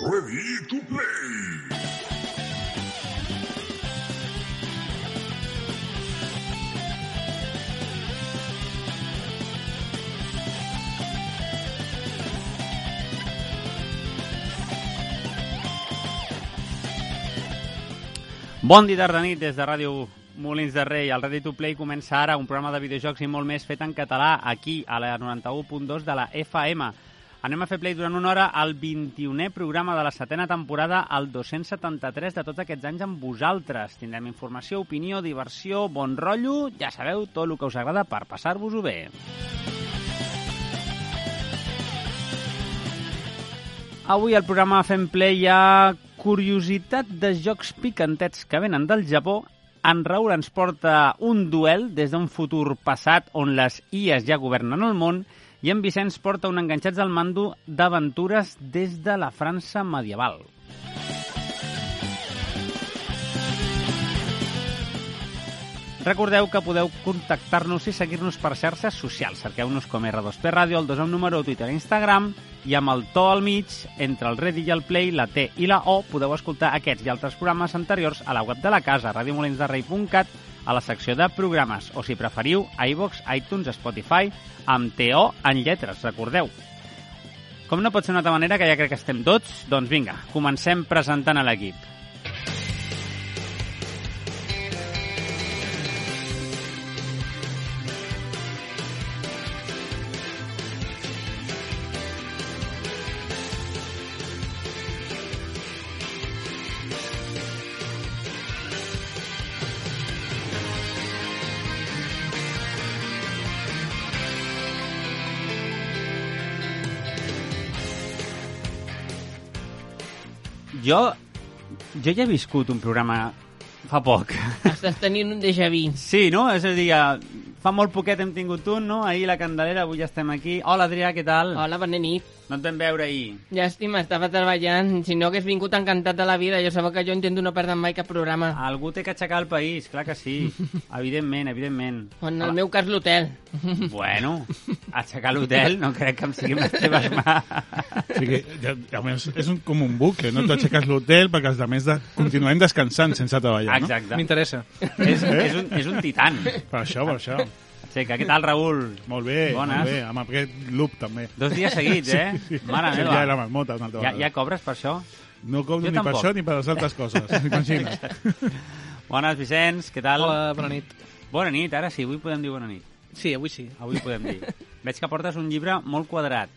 Ready to play. Bon dia tarda nit des de Ràdio Molins de Rei. El Ready to Play comença ara un programa de videojocs i molt més fet en català aquí a la 91.2 de la FM. Anem a fer play durant una hora al 21è programa de la setena temporada, el 273 de tots aquests anys amb vosaltres. Tindrem informació, opinió, diversió, bon rotllo, ja sabeu, tot el que us agrada per passar-vos-ho bé. Avui al programa Fem Play hi ha curiositat de jocs picantets que venen del Japó. En Raül ens porta un duel des d'un futur passat on les IAs ja governen el món i en Vicenç porta un enganxats al mando d'aventures des de la França medieval. Recordeu que podeu contactar-nos i seguir-nos per xarxes socials. Cerqueu-nos com R2P Ràdio, el 2 amb número, Twitter i Instagram, i amb el to al mig, entre el Ready i el Play, la T i la O, podeu escoltar aquests i altres programes anteriors a la web de la casa, radiomolinsderrei.cat, a la secció de programes, o si preferiu, iVox, iTunes, Spotify, amb TO en lletres, recordeu. Com no pot ser d'una altra manera, que ja crec que estem tots, doncs vinga, comencem presentant a l'equip. Jo, jo ja he viscut un programa fa poc. Estàs tenint un déjà vu. Sí, no? És a dir, fa molt poquet hem tingut un, no? Ahir la Candelera, avui ja estem aquí. Hola, Adrià, què tal? Hola, bona nit. No et vam veure ahir. Llàstima, estava treballant. Si no hagués vingut encantat de la vida, jo sabeu que jo intento no perdre mai cap programa. Algú té que aixecar el país, clar que sí. evidentment, evidentment. En el meu cas, l'hotel. Bueno, aixecar l'hotel no crec que em sigui les teves mans. O sigui, ja, ja, més, és un, com un bucle, no? Tu aixeques l'hotel perquè els altres de, continuem descansant sense treballar, no? Exacte. M'interessa. És, és, un, és un titan. Per això, per això. Aixeca, què tal, Raül? Molt bé, Bones. molt bé, amb aquest loop també. Dos dies seguits, eh? Mare Sí, meva. ja la marmota una altra Ja, vegada. ja cobres per això? No cobro Jo ni per tampoc. això ni per les altres coses, imagina't. Bones, Vicenç, què tal? Hola, bona nit. Bona nit, ara sí, avui podem dir bona nit. Sí, avui sí. Avui podem dir. Veig que portes un llibre molt quadrat,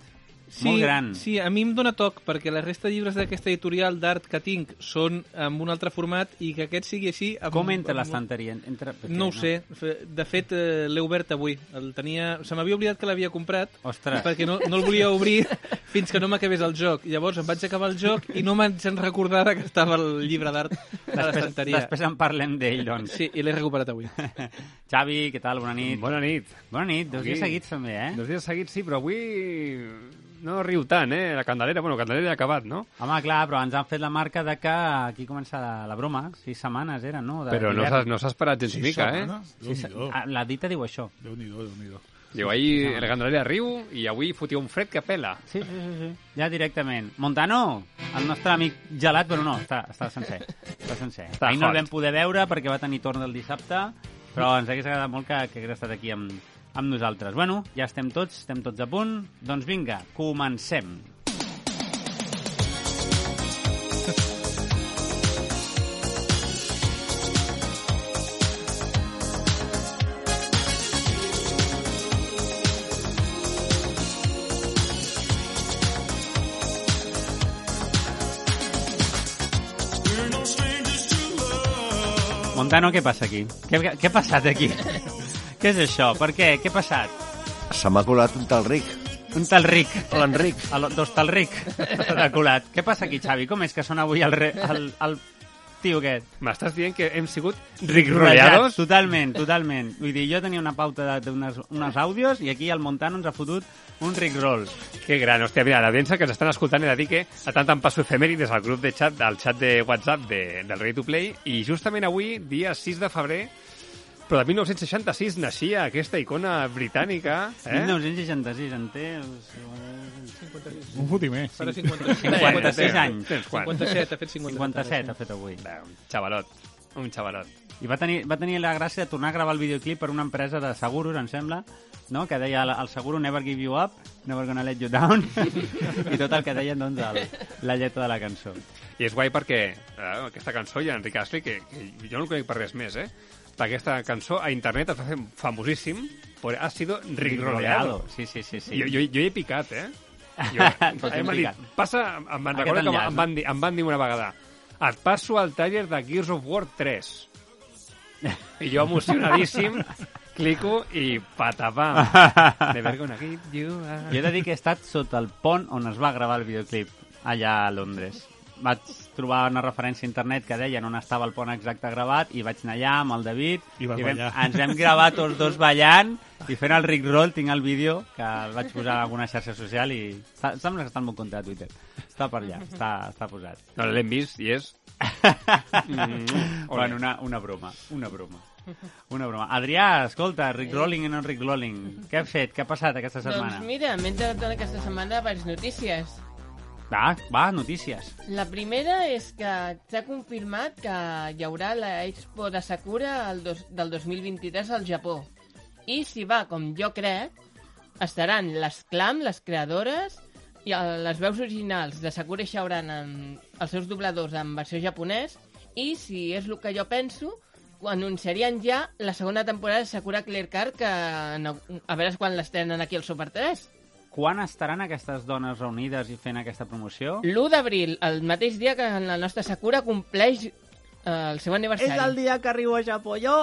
Sí, molt gran. Sí, a mi em dóna toc, perquè la resta de llibres d'aquesta editorial d'art que tinc són amb un altre format i que aquest sigui així... Amb, Com entra amb- l'estanteria? Entra... No ho sé. Fe- De fet, eh, l'he obert avui. El tenia... Se m'havia oblidat que l'havia comprat Ostres. perquè no, no el volia obrir fins que no m'acabés el joc. Llavors em vaig acabar el joc i no me'n recordar que estava el llibre d'art a l'estanteria. després en parlem d'ell, doncs. Sí, i l'he recuperat avui. Xavi, què tal? Bona nit. Bona nit. Bona nit, dos dies seguits també, eh? Dos dies seguits sí, però avui no riu tant, eh? La Candelera, bueno, Candelera ha acabat, no? Home, clar, però ens han fet la marca de que aquí comença la, la broma. Sis setmanes eren, no? De, Però no s'ha no esperat gens Sí, mica, eh? setmanes? Sí, Déu-n'hi-do, ah, la dita diu això. Déu-n'hi-do, Déu-n'hi-do. Diu, ahir la Candelera riu i avui fotia un fred que pela. Sí, sí, sí, sí. Ja directament. Montano, el nostre amic gelat, però no, està, està sencer. Està sencer. Està Ahir no el vam poder veure perquè va tenir torn el dissabte, però ens hagués agradat molt que, que hagués estat aquí amb, amb nosaltres. Bueno, ja estem tots, estem tots a punt. Doncs vinga, comencem. Montano, què passa aquí? Què, què ha passat aquí? què és això? Per què? Què ha passat? Se m'ha colat un tal ric, Un tal ric. l'Enric. El, dos tal ric. S'ha colat. Què passa aquí, Xavi? Com és que sona avui el, re, el, el tio aquest? M'estàs dient que hem sigut rigrollados? Totalment, totalment. Vull dir, jo tenia una pauta d'unes unes àudios i aquí el Montano ens ha fotut un rickroll. Que gran, hòstia, mira, la l'audiència que ens estan escoltant he de dir que a tant en passo efemèrides al grup de chat, al xat de WhatsApp de, del Ready to Play, i justament avui, dia 6 de febrer, Però de 1966 naixia aquesta icona britànica, eh? 1966, en té... Un fotimer. Farà 50, 56 anys. Tens quant? 57, ha fet 57. 57 ha fet avui. Bé, un xavalot. Un xavalot. I va tenir, va tenir la gràcia de tornar a gravar el videoclip per una empresa de seguros, em sembla, no? que deia el, el seguro Never Give You Up, Never Gonna Let You Down, i tot el que deien doncs, el, la lletra de la cançó. I és guai perquè eh, aquesta cançó i Enric Astley, que, que jo no el conec per res més, eh? Aquesta cançó a internet es va fer famosíssim, però ha sido rigroleado. Sí, sí, sí. sí. Jo, jo, jo hi he picat, eh? Jo, dir, picat. passa, em van recordar que enllaç, em van, dir, em van dir una vegada et passo al taller de Gears of War 3. I jo emocionadíssim clico i patapam. Never gonna give you a... Jo he de dir que he estat sota el pont on es va gravar el videoclip, allà a Londres. Vaig trobar una referència a internet que deien on estava el pont exacte gravat i vaig anar allà amb el David I vas vam, ens hem gravat tots dos ballant i fent el Rick Roll, tinc el vídeo que el vaig posar en alguna xarxa social i està, sembla que està en bon compte a Twitter. Està per allà, està, està posat. No, l'hem vist i és... Mm, bueno, una, una broma, una broma. Una broma. Adrià, escolta, Rick Rolling i no Rick Rolling. Què ha fet? Què ha passat aquesta setmana? Doncs mira, m'he enterat aquesta setmana diverses notícies. Va, va, notícies. La primera és que s'ha confirmat que hi haurà la Expo de Sakura el dos, del 2023 al Japó. I si va com jo crec, estaran les Clam, les creadores, i eh, les veus originals de Sakura i Shaoran amb els seus dobladors en versió japonès, i si és el que jo penso, anunciarien ja la segona temporada de Sakura Clear Card, que a veure quan l'estrenen aquí al Super 3. Quan estaran aquestes dones reunides i fent aquesta promoció? L'1 d'abril, el mateix dia que la nostra Sakura compleix eh, el seu aniversari. dia que arribo a Japó, jo!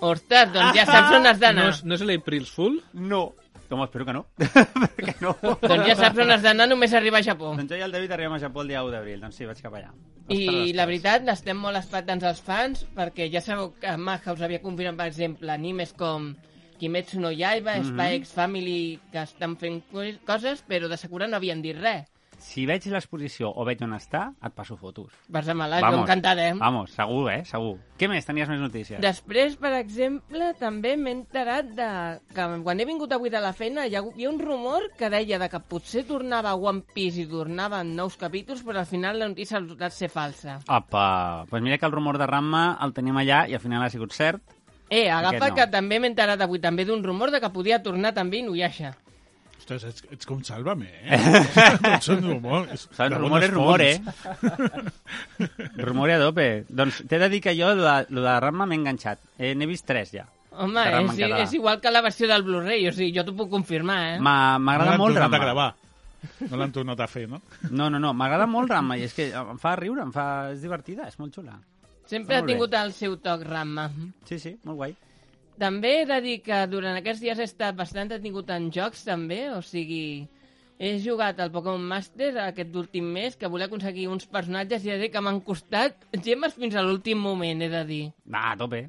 Ostres, doncs ja saps on has No d'anar. és, no és l'April's Fool? No. Com, espero que no. Perquè no. doncs ja saps on has d'anar només arribar a Japó. Doncs jo i el David arribem a Japó el dia 1 d'abril. Doncs sí, vaig cap allà. I la veritat, n'estem molt expectants els fans, perquè ja sabeu que Madhouse havia confirmat, per exemple, animes com Kimetsu no Yaiba, Mhm. Spy X Family, que estan fent co- coses, però de Sakura no havien dit res. Si veig l'exposició o veig on està, et passo fotos. Vas-me-la, jo encantarem. Vamos, segur, eh? Segur. Què més? Tenies més notícies? Després, per exemple, també m'he enterat de que quan he vingut avui de la feina hi ha, hi ha un rumor que deia de que potser tornava One Piece i tornaven nous capítols, però al final la notícia ha resultat ser falsa. Apa, doncs pues mira que el rumor de Ramma el tenim allà i al final ha sigut cert. Eh, agafa no. que també m'he enterat avui també d'un rumor de que podia tornar també Inuyasha. Ostres, ets, ets com Sálvame, eh? Tots són rumors. Saps? de Rumor bones és rumor, eh? rumor a dope. Doncs t'he de dir que jo, lo de, lo de Ramma m'he enganxat. Eh, N'he vist tres, ja. Home, és, és igual que la versió del Blu-ray, o sigui, jo t'ho puc confirmar, eh? M'agrada no molt l'han tornat Ramma. a gravar. No l'han tornat a fer, no? No, no, no, m'agrada molt Ramma i és que em fa riure, em fa... és divertida, és molt xula. Sempre ha molt bé. tingut el seu toc Ramma. Sí, sí, molt guai. També he de dir que durant aquests dies he estat bastant detingut en jocs, també, o sigui... He jugat al Pokémon Master aquest últim mes, que volia aconseguir uns personatges i he de dir que m'han costat gemes fins a l'últim moment, he de dir. Va, a tope.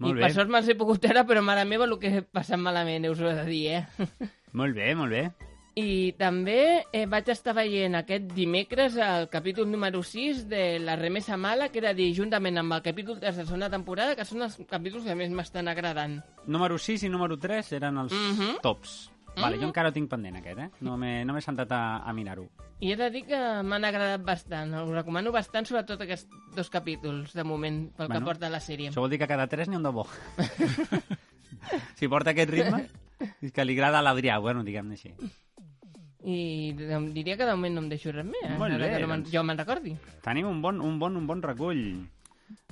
Molt I bé. per sort me'ls he pogut treure, però mare meva el que he passat malament, us ho he de dir, eh? Molt bé, molt bé. I també eh, vaig estar veient aquest dimecres el capítol número 6 de La remesa mala, que era dir, juntament amb el capítol 3 de la segona temporada, que són els capítols que més m'estan agradant. Número 6 i número 3 eren els Mhm. tops. Vale, jo encara ho tinc pendent, aquest, eh? No m'he no sentat a, a mirar-ho. I he de dir que m'han agradat bastant. Us recomano bastant, sobretot aquests dos capítols, de moment, pel Bueno, que porta la sèrie. Això vol dir que cada 3 n'hi ha un de bo. si porta aquest ritme, és que li agrada a l'Adrià, bueno, diguem-ne així. I diria que de moment no em deixo res més, eh? Molt bé, no doncs. jo me'n recordi. Tenim un bon, un bon, un bon recull.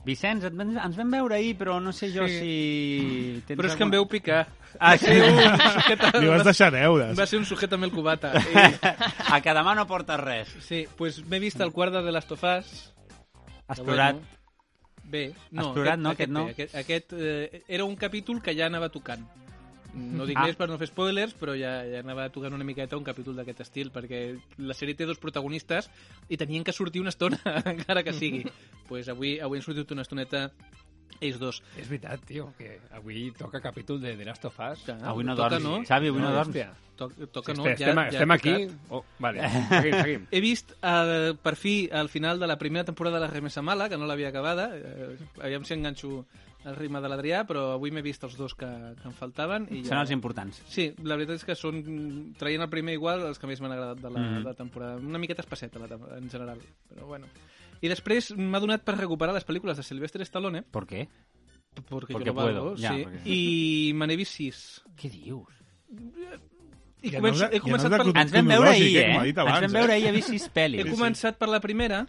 Vicenç, et, ens vam veure ahir, però no sé jo Sí. si... Tens Però és que em veu picar. Ah, sí? Li vas deixar deures. Va ser un sujet amb el cubata. I, a que demà no portes res. sí, pues m'he vist el quart de The Last of Us. Has plorat. Bueno, bé, no, Has plorat, no? Aquest no? bé, Aquest, aquest eh, era un capítol que ja anava tocant. No dic Ah. més per no fer spoilers, però ja, ja anava tocant una miqueta un capítol d'aquest estil, perquè la sèrie té dos protagonistes i tenien que sortir una estona, encara que sigui. pues avui, avui han sortit una estoneta ells dos. És veritat, tio, que avui toca capítol de The Last of Us. Que, Avui no toca, dorms, Xavi, avui no dorms. hòstia. To toca, Sí, no? estem, ja, estem ja ha aquí. Oh, vale, seguim, seguim. He vist, eh, per fi, al final de la primera temporada de la Remesa Mala, que no l'havia acabada. Eh, aviam si enganxo el ritme de l'Adrià, però avui m'he vist els dos que, que em faltaven. I Són els importants. Sí, la veritat és que són, traient el primer igual, els que més m'han agradat de la, Mhm. de la temporada. Una miqueta espaceta, la, en general, però bueno. I després m'ha donat per recuperar les pel·lícules de Sylvester Stallone, ¿Por qué? porque, Porque yo lo valgo, puedo, ja, sí, perquè- i me n'he vist sis. Què dius? I Ja començo, no de- he ja començat no és de per... Ens vam veure ahir, eh, eh? dit Ens abans, vam eh? veure ahir, he vist sis He pel·lis. començat per la primera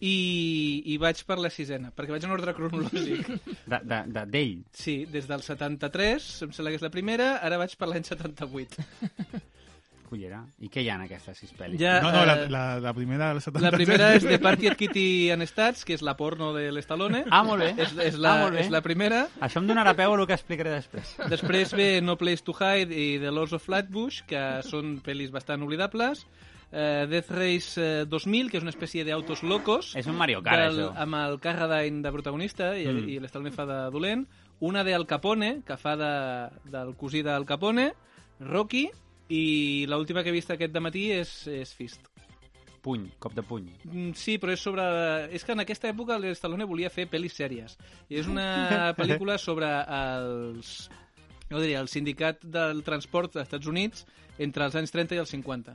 i, i vaig per la sisena, perquè vaig en ordre cronològic. De, de, de, d'ell. Sí, des del 73, em sembla que és la primera, ara vaig per l'any 78. Cullera. I què hi ha en aquestes sis pel·lis? Ja, No, no, la, eh, la, la primera del 73. La primera és The Party at Kitty and Stats, que és la porno de l'Estalone. Ah, molt bé. És, és, la, Ah, molt bé. és la primera. Això em donarà peu a el que explicaré després. Després ve No Place to Hide i The Lords of Flatbush, que són pel·lis bastant oblidables. Uh, Death Race eh, 2000, que és una espècie d'autos locos. És un Mario Kart, del, això. amb el Carradine de protagonista i, Mm. i l'Stallone fa de dolent. Una de Al Capone, que fa de, del cosí d'Al Capone. Rocky. I l'última que he vist aquest matí és, és Fist. Puny, cop de puny. Mm, Sí, però és sobre... És que en aquesta època l'Stallone volia fer pel·lis sèries. I és una pel·lícula sobre els... Jo diria, el sindicat del transport dels Estats Units entre els anys 30 i els 50.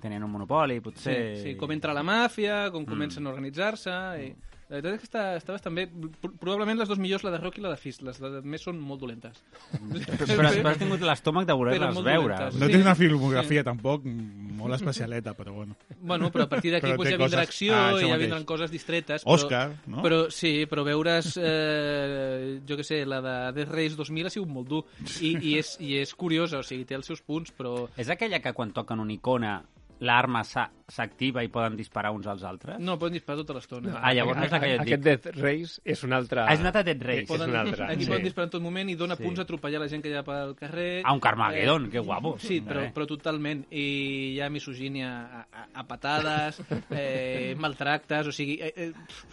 Tenien un monopoli, Sí, potser... sí, com entra la màfia, com Mm. comencen a organitzar-se... I... La veritat és que està, està bastant bé. Pro- Probablement les dues millors, la de Rocky i la de Fist. Les de més són molt dolentes. Però, però, has tingut l'estómac de voler-les veure. No Sí. té una filmografia tampoc molt especialeta, però bueno. Bueno, però a partir d'aquí pues, ja vindrà coses- acció Ah, i ja vindran coses distretes. Però, Òscar, no? Però sí, però veure's, eh, jo que sé, la de Death Race 2000 ha sigut molt dur. I, i, és, I és curiosa, o sigui, té els seus punts, però... És aquella que quan toquen una icona l'arma s'activa i poden disparar uns als altres? No, poden disparar tota l'estona. Ah, llavors no és la que jo et Aquest dic. Death Race és un altre... Ah, és una altra Dead Race. És un altre. Aquí sí. poden disparar en tot moment i dona Sí. punts a atropellar la gent que hi ha pel carrer. Ah, un Carmageddon, que guapo. Sí, però, Eh. però totalment. I hi ha misogínia a, a, a patades, eh, maltractes, o sigui... Eh, eh,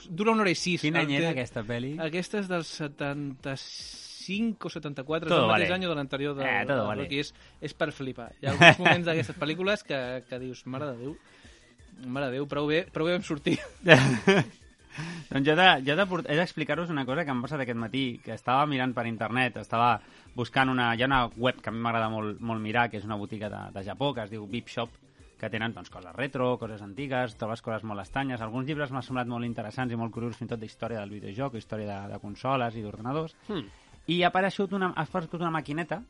dura una hora i sis. Quin El any era té- aquesta pel·li? Aquesta és del 75 o 74, Todo és el mateix vale. any de l'anterior de, Eh, todo de vale. Rocky. És, és per flipar. Hi ha alguns moments d'aquestes pel·lícules que, que dius, mare de Déu, mare de Déu, prou bé, prou bé vam sortir. doncs jo, de, jo de, port- he d'explicar-vos una cosa que em ha passat aquest matí, que estava mirant per internet, estava buscant una... Hi ha una web que a mi m'agrada molt, molt mirar, que és una botiga de, de Japó, que es diu Beep Shop, que tenen doncs, coses retro, coses antigues, trobes coses molt estranyes. Alguns llibres m'han semblat molt interessants i molt curiosos, fins i tot d'història del videojoc, història de, de consoles i d'ordenadors. Hmm. I ha aparegut una, ha aparegut una maquineta...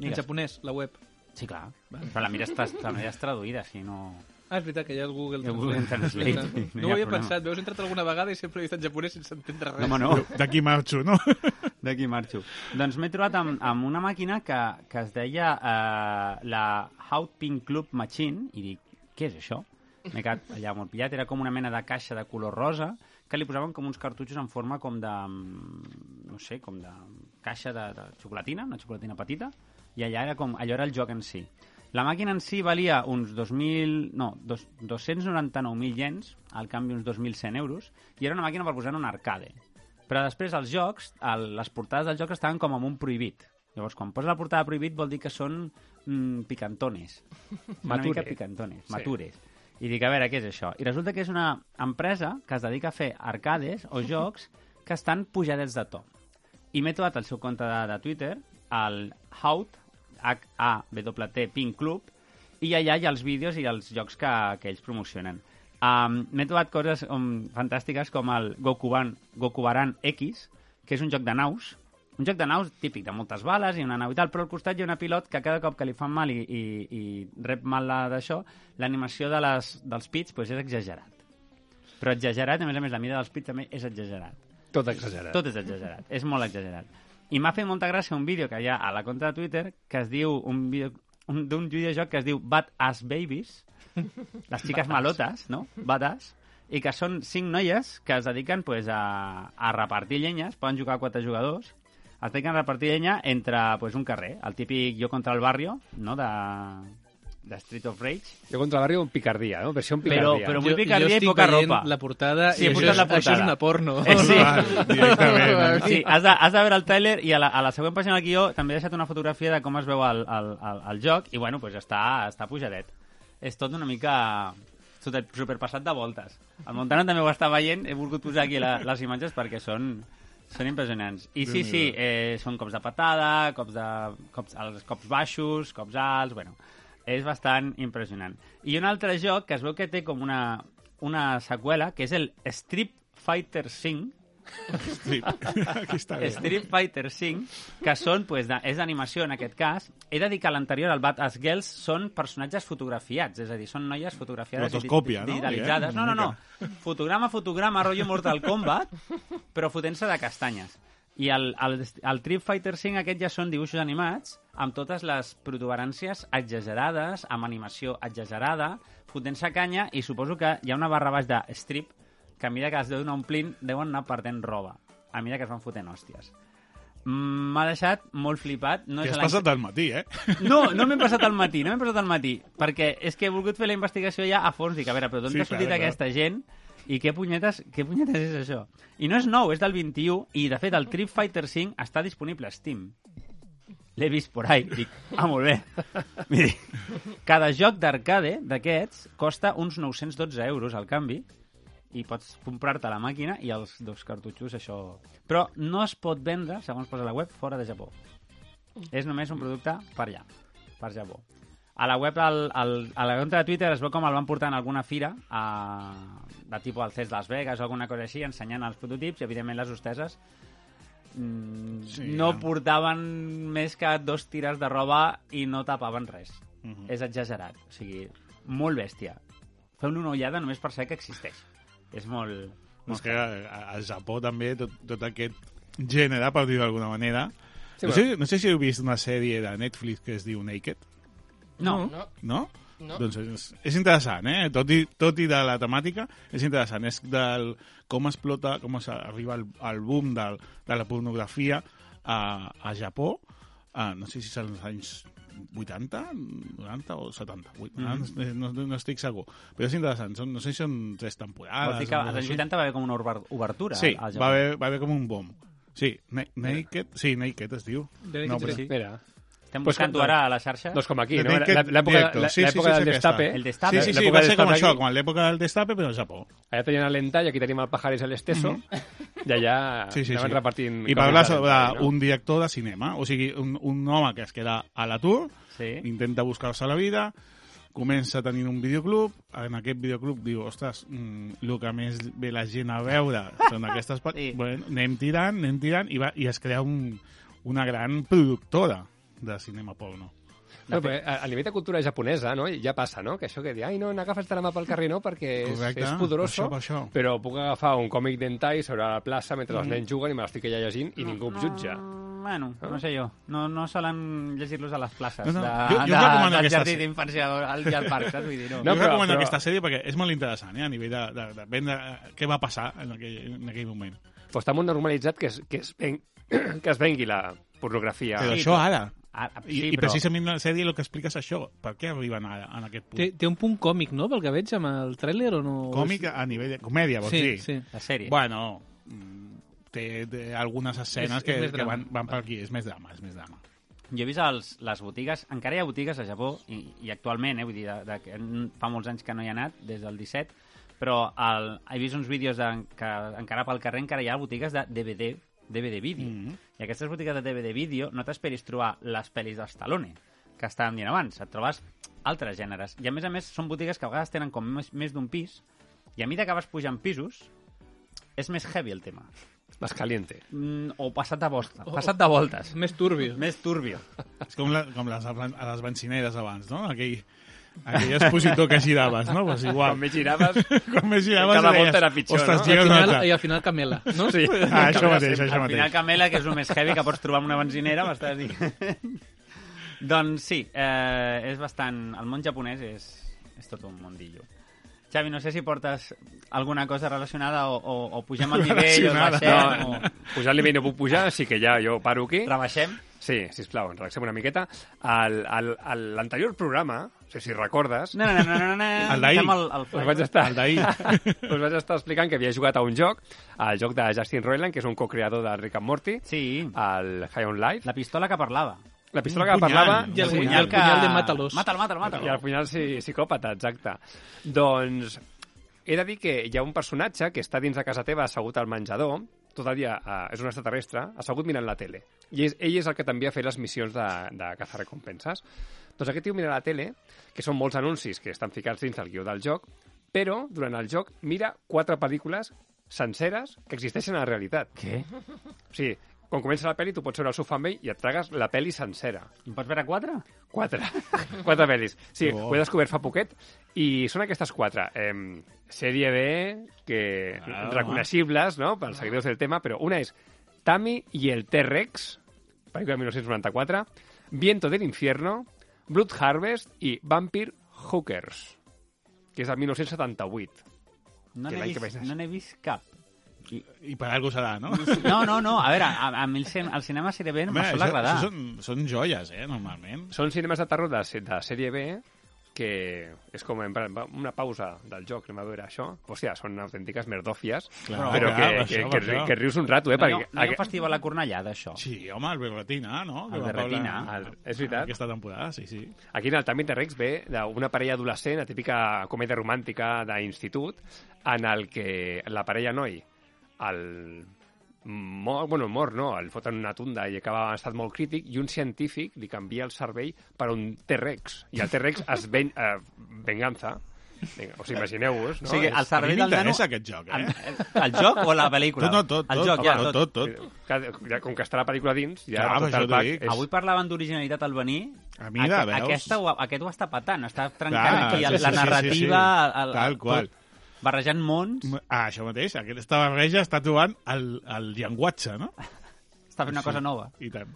En Digues. japonès, la web. Sí, clar. Però la mira està, la mira és traduïda, si no... Ah, és veritat que hi ha el Google el Google Translate, No, no ha ho havia problema. pensat, veus, he entrat alguna vegada i sempre he vist en japonès sense entendre res. No, home, no. D'aquí marxo, no? D'aquí marxo. Doncs m'he trobat amb, amb una màquina que, que es deia eh, la Hot Pink Club Machine, i dic, què és això? M'he quedat allà molt pillat, era com una mena de caixa de color rosa, que li posaven com uns cartutxos en forma com de, mm, no sé, com de caixa de, de xocolatina, una xocolatina petita, i allà era com, allò era el joc en si. La màquina en si valia uns 2.000, no, dos, 299.000 yens, al canvi uns 2.100 euros, i era una màquina per posar en un arcade. Però després els jocs, el, les portades del joc estaven com amb un prohibit. Llavors, quan posa la portada prohibit vol dir que són mm, picantones. Una Mature. mica picantones, Sí. matures. I dic, a veure, què és això? I resulta que és una empresa que es dedica a fer arcades o jocs que estan pujadets de to. I m'he trobat el seu compte de, de Twitter, el Hout, H-A-W-T, Pink Club, i allà hi ha els vídeos i els jocs que, que ells promocionen. Um, M'he trobat coses um, fantàstiques com el Gokuban, Gokubaran X, que és un joc de naus, un joc de naus típic, de moltes bales i una nau i tal, però al costat hi ha una pilot que cada cop que li fan mal i, i, i rep mal d'això, l'animació de les, dels pits pues, és exagerat. Però exagerat, a més a més, la mida dels pits també és exagerat. Tot exagerat. Tot és exagerat, és molt exagerat. I m'ha fet molta gràcia un vídeo que hi ha a la compte de Twitter que es diu, un vídeo un- d'un videojoc que es diu Bad Ass Babies, les xiques malotes, no? Badass, i que són cinc noies que es dediquen pues, a, a repartir llenyes, poden jugar a quatre jugadors, es dediquen a repartir llenya entre pues, un carrer, el típic Jo contra el barrio, no?, de, de Street of Rage, Jo contra el barrio en picardía, ¿no? Versión Però- picardía. però- Muy picardía i poca ropa. la portada Sí, i això, la portada. això és una porno. Eh, sí. Val. Sí, has de, has de veure el tràiler i a la, a la següent pàgina del guió també he deixat una fotografia de com es veu el, el, el, el joc i bueno, pues està, està pujadet. És tot una mica super, superpassat de voltes. El Montana també ho està veient, he volgut posar aquí la, les imatges perquè són, Són impressionants. I sí, sí, eh, són cops de patada, cops de, cops, els cops baixos, cops alts, bueno, és bastant impressionant. I un altre joc que es veu que té com una, una seqüela, que és el Street Fighter 5, Sí. Aquí està bé. Street Fighter 5, que són, pues, de, és d'animació en aquest cas. He de dir que l'anterior, el Badass Girls, són personatges fotografiats, és a dir, són noies fotografiades i Rotoscòpia, no? digitalitzades. Eh? No, no, no. Fotograma, fotograma, rotllo Mortal Kombat, però fotent-se de castanyes. I el, el, el Street Fighter 5 aquest ja són dibuixos animats amb totes les protuberàncies exagerades, amb animació exagerada, fotent-se canya, i suposo que hi ha una barra baix de strip que a mesura que es deuen anar omplint, deuen anar perdent roba, a mesura que es van fotent hòsties. Mm, M'ha deixat molt flipat. No Que és has l'any- passat al matí, eh? no, no m'he passat al matí, no m'he passat al matí, perquè és que he volgut fer la investigació ja a fons, dic, a veure, però d'on Sí, ha sortit clar, clar. aquesta gent i què punyetes, què punyetes és això? I no és nou, és del 21, i de fet el Street Fighter 5 està disponible a Steam. L'he vist por ahí, dic, ah, molt bé. Miri, cada joc d'arcade d'aquests costa uns 912 euros al canvi, i pots comprar-te la màquina i els dos cartutxos, això... Però no es pot vendre, segons posa la web, fora de Japó. És només un producte per allà, per Japó. A la web, al, al, a la compte de Twitter es veu com el van portar en alguna fira a, de tipus al CES Las Vegas o alguna cosa així, ensenyant els prototips i, evidentment, les hosteses mm, Sí, no ja. portaven més que dos tires de roba i no tapaven res. Mhm. És exagerat. O sigui, molt bèstia. Feu una ullada només per saber que existeix. És molt... És molt que a- al Japó també tot, tot aquest gènere, per dir-ho d'alguna manera... Sí, no, sé, no sé si heu vist una sèrie de Netflix que es diu Naked, No, No, no? no. Doncs és, és interessant, eh? Tot i, tot i de la temàtica, és interessant. És del com explota, com es arriba al, al boom del, de la pornografia a, a Japó, a, no sé si són els anys 80, 90 o 70. vuit- Mhm. no, no, no estic segur. Però és interessant. Són, no sé si són tres temporades. Vol dir que als anys així. 80 va haver com una ober- obertura Sí, al Japó. va haver, va haver com un boom. Sí, na Naked, sí, Naked es diu. De No, Naked però- sí. Mira, Estem Pues buscant-ho com- ara a la xarxa. doncs com aquí, no? L'època Sí, sí, l'època sí, del destape. El destape. Sí, sí, sí, L'època va del ser com destape això, com l'època del destape, però al Japó. Allà tenien el Lentai, aquí tenim el Pajares el Esteso, i allà Sí, sí, anaven sí. repartint... I parla sobre no? un director de cinema, o sigui, un, un home que es queda a l'atur, Sí. intenta buscar-se la vida, comença tenint un videoclub, en aquest videoclub diu, ostres, mm, el que més ve la gent a veure són aquestes... Sí. Bueno, anem tirant, anem tirant, i, va, i es crea un, una gran productora de cinema porno. No, però a, a nivell de cultura japonesa, no? ja passa, no? Que això que diu, ai, no, n'agafes de la mà pel carrer, no? Perquè és, Correcte, és poderoso, per això, per això. però puc agafar un còmic d'entai sobre la plaça mentre Mm. els nens juguen i me l'estic allà llegint i ningú em jutja. No, bueno, no sé jo. No, no solen llegir-los a les places No, no. de, Jo- jo de, recomano del jardí d'infància al al parc, saps? Vull dir, no. No, jo però- recomano però- aquesta sèrie perquè és molt interessant, eh, a nivell de, de, de vendre eh, què va passar en aquell, en aquell moment. Però està molt normalitzat que es, que es, ven, que es vengui la pornografia. Però això ara. Ara, I, sí, I però... precisament la sèrie el que explica és això. Per què arriben ara, en aquest punt? Té, té un punt còmic, no?, pel que veig amb el tràiler o no? Còmic a nivell de comèdia, vols Sí, dir? sí. La sèrie. Bueno, mm, té, té algunes escenes És- que, és que van, van per aquí. És més drama, és més drama. Jo he vist els, les botigues, encara hi ha botigues a Japó, i, i actualment, eh, vull dir, de, de, que fa molts anys que no hi ha anat, des del 17, però el, he vist uns vídeos de, que encara pel carrer encara hi ha botigues de DVD, DVD vídeo. Mm -hmm. I aquestes botigues de DVD vídeo no t'esperis trobar les pel·lis d'Stallone, que estàvem dient abans, et trobes altres gèneres. I a més a més són botigues que a vegades tenen com més, més d'un pis, i a mesura que vas pujant pisos, és més heavy el tema. Més caliente. Mm, o passat de, volta, passat de voltes. Més turbio. Més turbio. És com, la, com les, a les benzineres abans, no? Aquell, aquell expositor que giraves, no? Pues igual. Quan més giraves... Quan més giraves Cada volta era pitjor, Ostres, no? I al, final. I al final Camela, no? Sí. Ah, això mateix, això Al mateix. final Camela, que és el més heavy que pots trobar en una benzinera, m'estàs dient. doncs sí, eh, és bastant... El món japonès és, és tot un mundillo. Xavi, no sé si portes alguna cosa relacionada o, o, o pugem al nivell o baixem No, o pujar el nivell no puc pujar, així que ja jo paro aquí. rebaixem. Sí, sisplau, ens relaxem una miqueta. Al- al- a L'anterior programa, no sé si recordes, No, no, no, no, no, no. El d'ahir. El, el us vaig estar, El d'ahir. us vaig estar explicant que havia jugat a un joc, el joc de Justin Roiland, que és un co-creador de Rick and Morty, Sí, al High on Life. la pistola que parlava. La pistola que punyal. parlava... I el, Sí, punyal el que- punyal de Mátalos. Mátalo, mátalo, mátalo. I al final sí, psicòpata, exacte. Doncs he de dir que hi ha un personatge que està dins de casa teva assegut al menjador tot el dia uh, és un extraterrestre, assegut mirant la tele. I és, ell és el que també ha fet les missions de, de cazar recompenses. Doncs aquest tio mira la tele, que són molts anuncis que estan ficats dins del guió del joc, però durant el joc mira quatre pel·lícules senceres que existeixen a la realitat. Què? O sigui, quan comença la pel·li, tu pots veure el sofà amb ell i et tragues la pel·li sencera. En pots veure quatre? Quatre. quatre pel·lis. Sí, Oh. ho he descobert fa poquet. I són aquestes quatre. Eh, sèrie B, que Ah. reconeixibles, no?, pels seguidors del tema, però una és Tammy i el T-Rex, pel·lícula de 1994, Viento del Infierno, Blood Harvest i Vampire Hookers, que és del 1978. No Que n'he vist, vaig no vist cap. I per algú serà, no? No, no, no. A veure, a, a mi el, el cinema sèrie B no me sol això, agradar. això són, són joies, eh, normalment. Són cinemes de terror de, de sèrie B que és com en plan, una pausa del joc, anem a veure això. Hòstia, són autèntiques merdòfies, Clar, però clar, que, per que, això, que, això. que rius un rato, eh? No, perquè, no hi ha un festival a Cornellà d'això. Sí, home, el Berretina, no? El Berretina. El- és veritat. Aquesta temporada, sí, sí. Aquí en el Tammy de Rex ve d'una parella adolescent, la típica comèdia romàntica d'institut, en el que la parella noi, el mor, bueno, mor no, el foten una tunda i acaba en estat molt crític, i un científic li canvia el cervell per un T-Rex. I el T-Rex es ven, eh, venganza. Vinga, o sigui, imagineu-vos, no? O sigui, el A mi cervell del nano... aquest joc, eh? El, el joc o la pel·lícula? Tot, no, tot, el tot, joc, ja, tot, tot. tot, tot. Ja, com que està la pel·lícula dins, ja Clar, tot el pack és... Avui parlaven d'originalitat al venir. A mira, veus? Aquesta, aquest ho està patant, està trencant Clar, aquí sí, el, sí, la sí, sí, narrativa... sí. El, el, Tal qual. Barrejant mons, Ah, això mateix, aquesta barreja està trobant el, el llenguatge, no? està fent una cosa nova. I tant.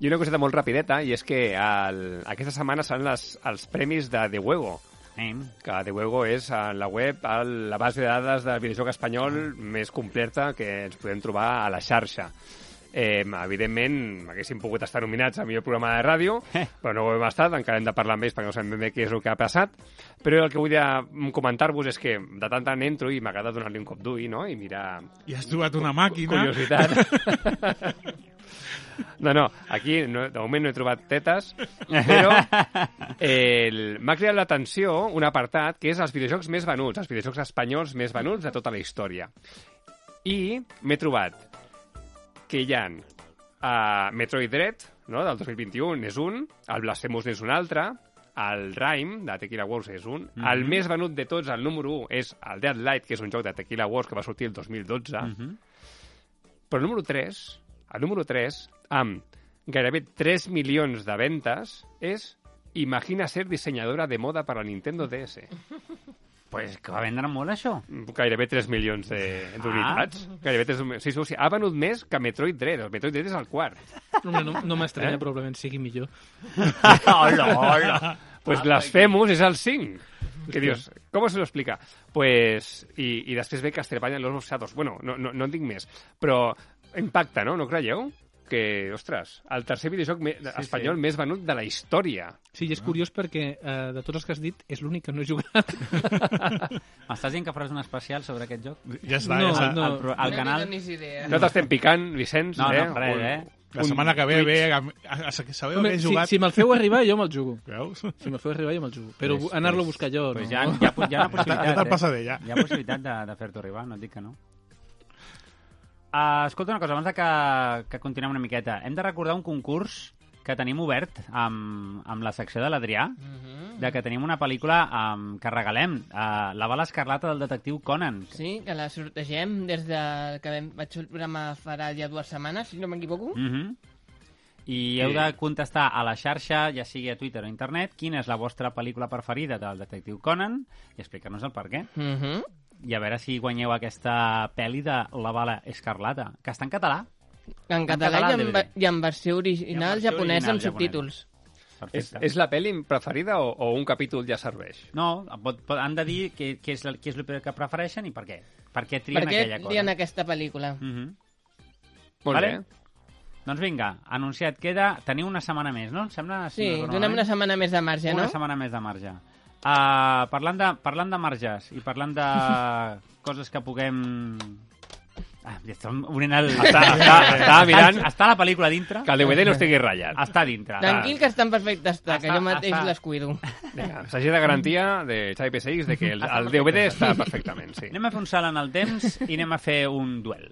I una coseta molt rapideta, i és que el, aquesta setmana seran les, els premis de The Huevo, Eh? que The Huevo és a la web el, la base de dades del videojoc espanyol més completa que ens podem trobar a la xarxa. Eh, evidentment, haguéssim pogut estar nominats a millor programa de ràdio, però no ho hem estat, encara hem de parlar amb ells perquè no sabem ben bé què és el que ha passat. Però el que vull eh, comentar-vos és que de tant tant entro i m'agrada donar-li un cop d'ull, no?, i mirar I has trobat una màquina... curiositat. No, no, aquí no, de moment no he trobat tetes, però el- m'ha cridat l'atenció un apartat que és els videojocs més venuts, els videojocs espanyols més venuts de tota la història. I m'he trobat que hi ha uh, Metroid Dread, no, del 2021, és un, el Blasphemous és un altre, el Rime, de Tequila Wars, és un, Mhm. el més venut de tots, el número 1, és el Dead Light, que és un joc de Tequila Wars que va sortir el 2012, Mhm. però el número 3, el número 3, amb gairebé 3 milions de ventes, és Imagina ser dissenyadora de moda per a Nintendo DS. Pues que va vendre molt, això. Gairebé 3 milions de- d'unitats. Ah. Gairebé 3 milions. Sí, sí, sí, ha venut més que Metroid Dread. El Metroid Dread és el quart. Home, no, no m'estranya, Eh? probablement sigui millor. hola, hola. Pues Blasphemous és el 5. Que dius, com se lo explica? Pues, i, i després ve Castlevania Los Shadows. Bueno, no, no, no en dic més, però impacta, no? No creieu? Que, ostres, el tercer videojoc me, sí, espanyol sí. més venut de la història. Sí, i és curiós perquè eh, de tots els que has dit és l'únic que no he jugat. M'estàs dient que faràs un especial sobre aquest joc? Ja està, No, ja està. no. El, pro- el no canal... No. No t'estem picant, Vicenç, No, eh? no, res, Un- eh? La setmana que ve, ve, a, a, a, sabeu Home, que he si, jugat... si me'l feu arribar, jo me'l jugo. Veus? Si me'l feu arribar, jo me'l jugo. Però Pues- anar-lo a pues- buscar jo, Pues no. ja, hi, ha, hi ha una Ja possibilitat, te'l eh? passaré, ja. Hi ha possibilitat de, de fer-t'ho arribar, no et dic que no. Uh, escolta una cosa, abans de que, que continuem una miqueta, hem de recordar un concurs que tenim obert amb, amb la secció de l'Adrià, Mhm. de que tenim una pel·lícula um, que regalem, uh, La bala escarlata del detectiu Conan. Sí, que la sortegem des de que vam, vaig fer el programa farà ja dues setmanes, si no m'equivoco. Mm -hmm. I heu de contestar a la xarxa, ja sigui a Twitter o a internet, quina és la vostra pel·lícula preferida del detectiu Conan i explicar-nos el per què. Mm -hmm. I a veure si guanyeu aquesta pel·li de La bala escarlata, que està en català. En català, català, i, en, i en versió original versió japonesa original amb subtítols. És, Perfecte. és la pel·li preferida o, o un capítol ja serveix? No, pot, pot, han de dir què, és, què és el que prefereixen i per què. Per què trien Per què aquella cosa. trien aquesta pel·lícula? Mm -hmm. Molt Vale. bé. Doncs vinga, anunciat queda... Teniu una setmana més, no? Em sembla... si Sí, no donem una setmana més de marge, Una no? setmana més de marge. Uh, parlant, de, parlant de marges i parlant de coses que puguem... Ah, ja estem obrint el... Està, està, està mirant Està la pel·lícula dintre? que el DVD no estigui ratllat. Està dintre. Tranquil, que està en perfecte estat, que Està- jo mateix està- les cuido. S'hagi de garantia de Xavi PSX de que el, el DVD està perfectament, sí. Anem a fer un salt en el temps i anem a fer un duel.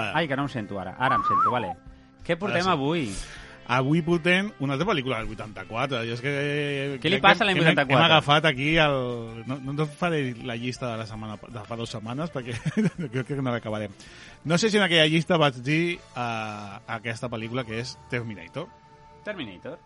Hola. Ai, que no em sento ara. Ara em sento, vale. Què portem sí. avui? Avui portem una altra pel·lícula del 84. I és que, Què li passa a l'any hem- 84? Hem agafat aquí el... No, no faré la llista de la setmana de fa dues setmanes perquè crec que no l'acabarem. No sé si en aquella llista vaig dir uh, aquesta pel·lícula que és Terminator. Terminator.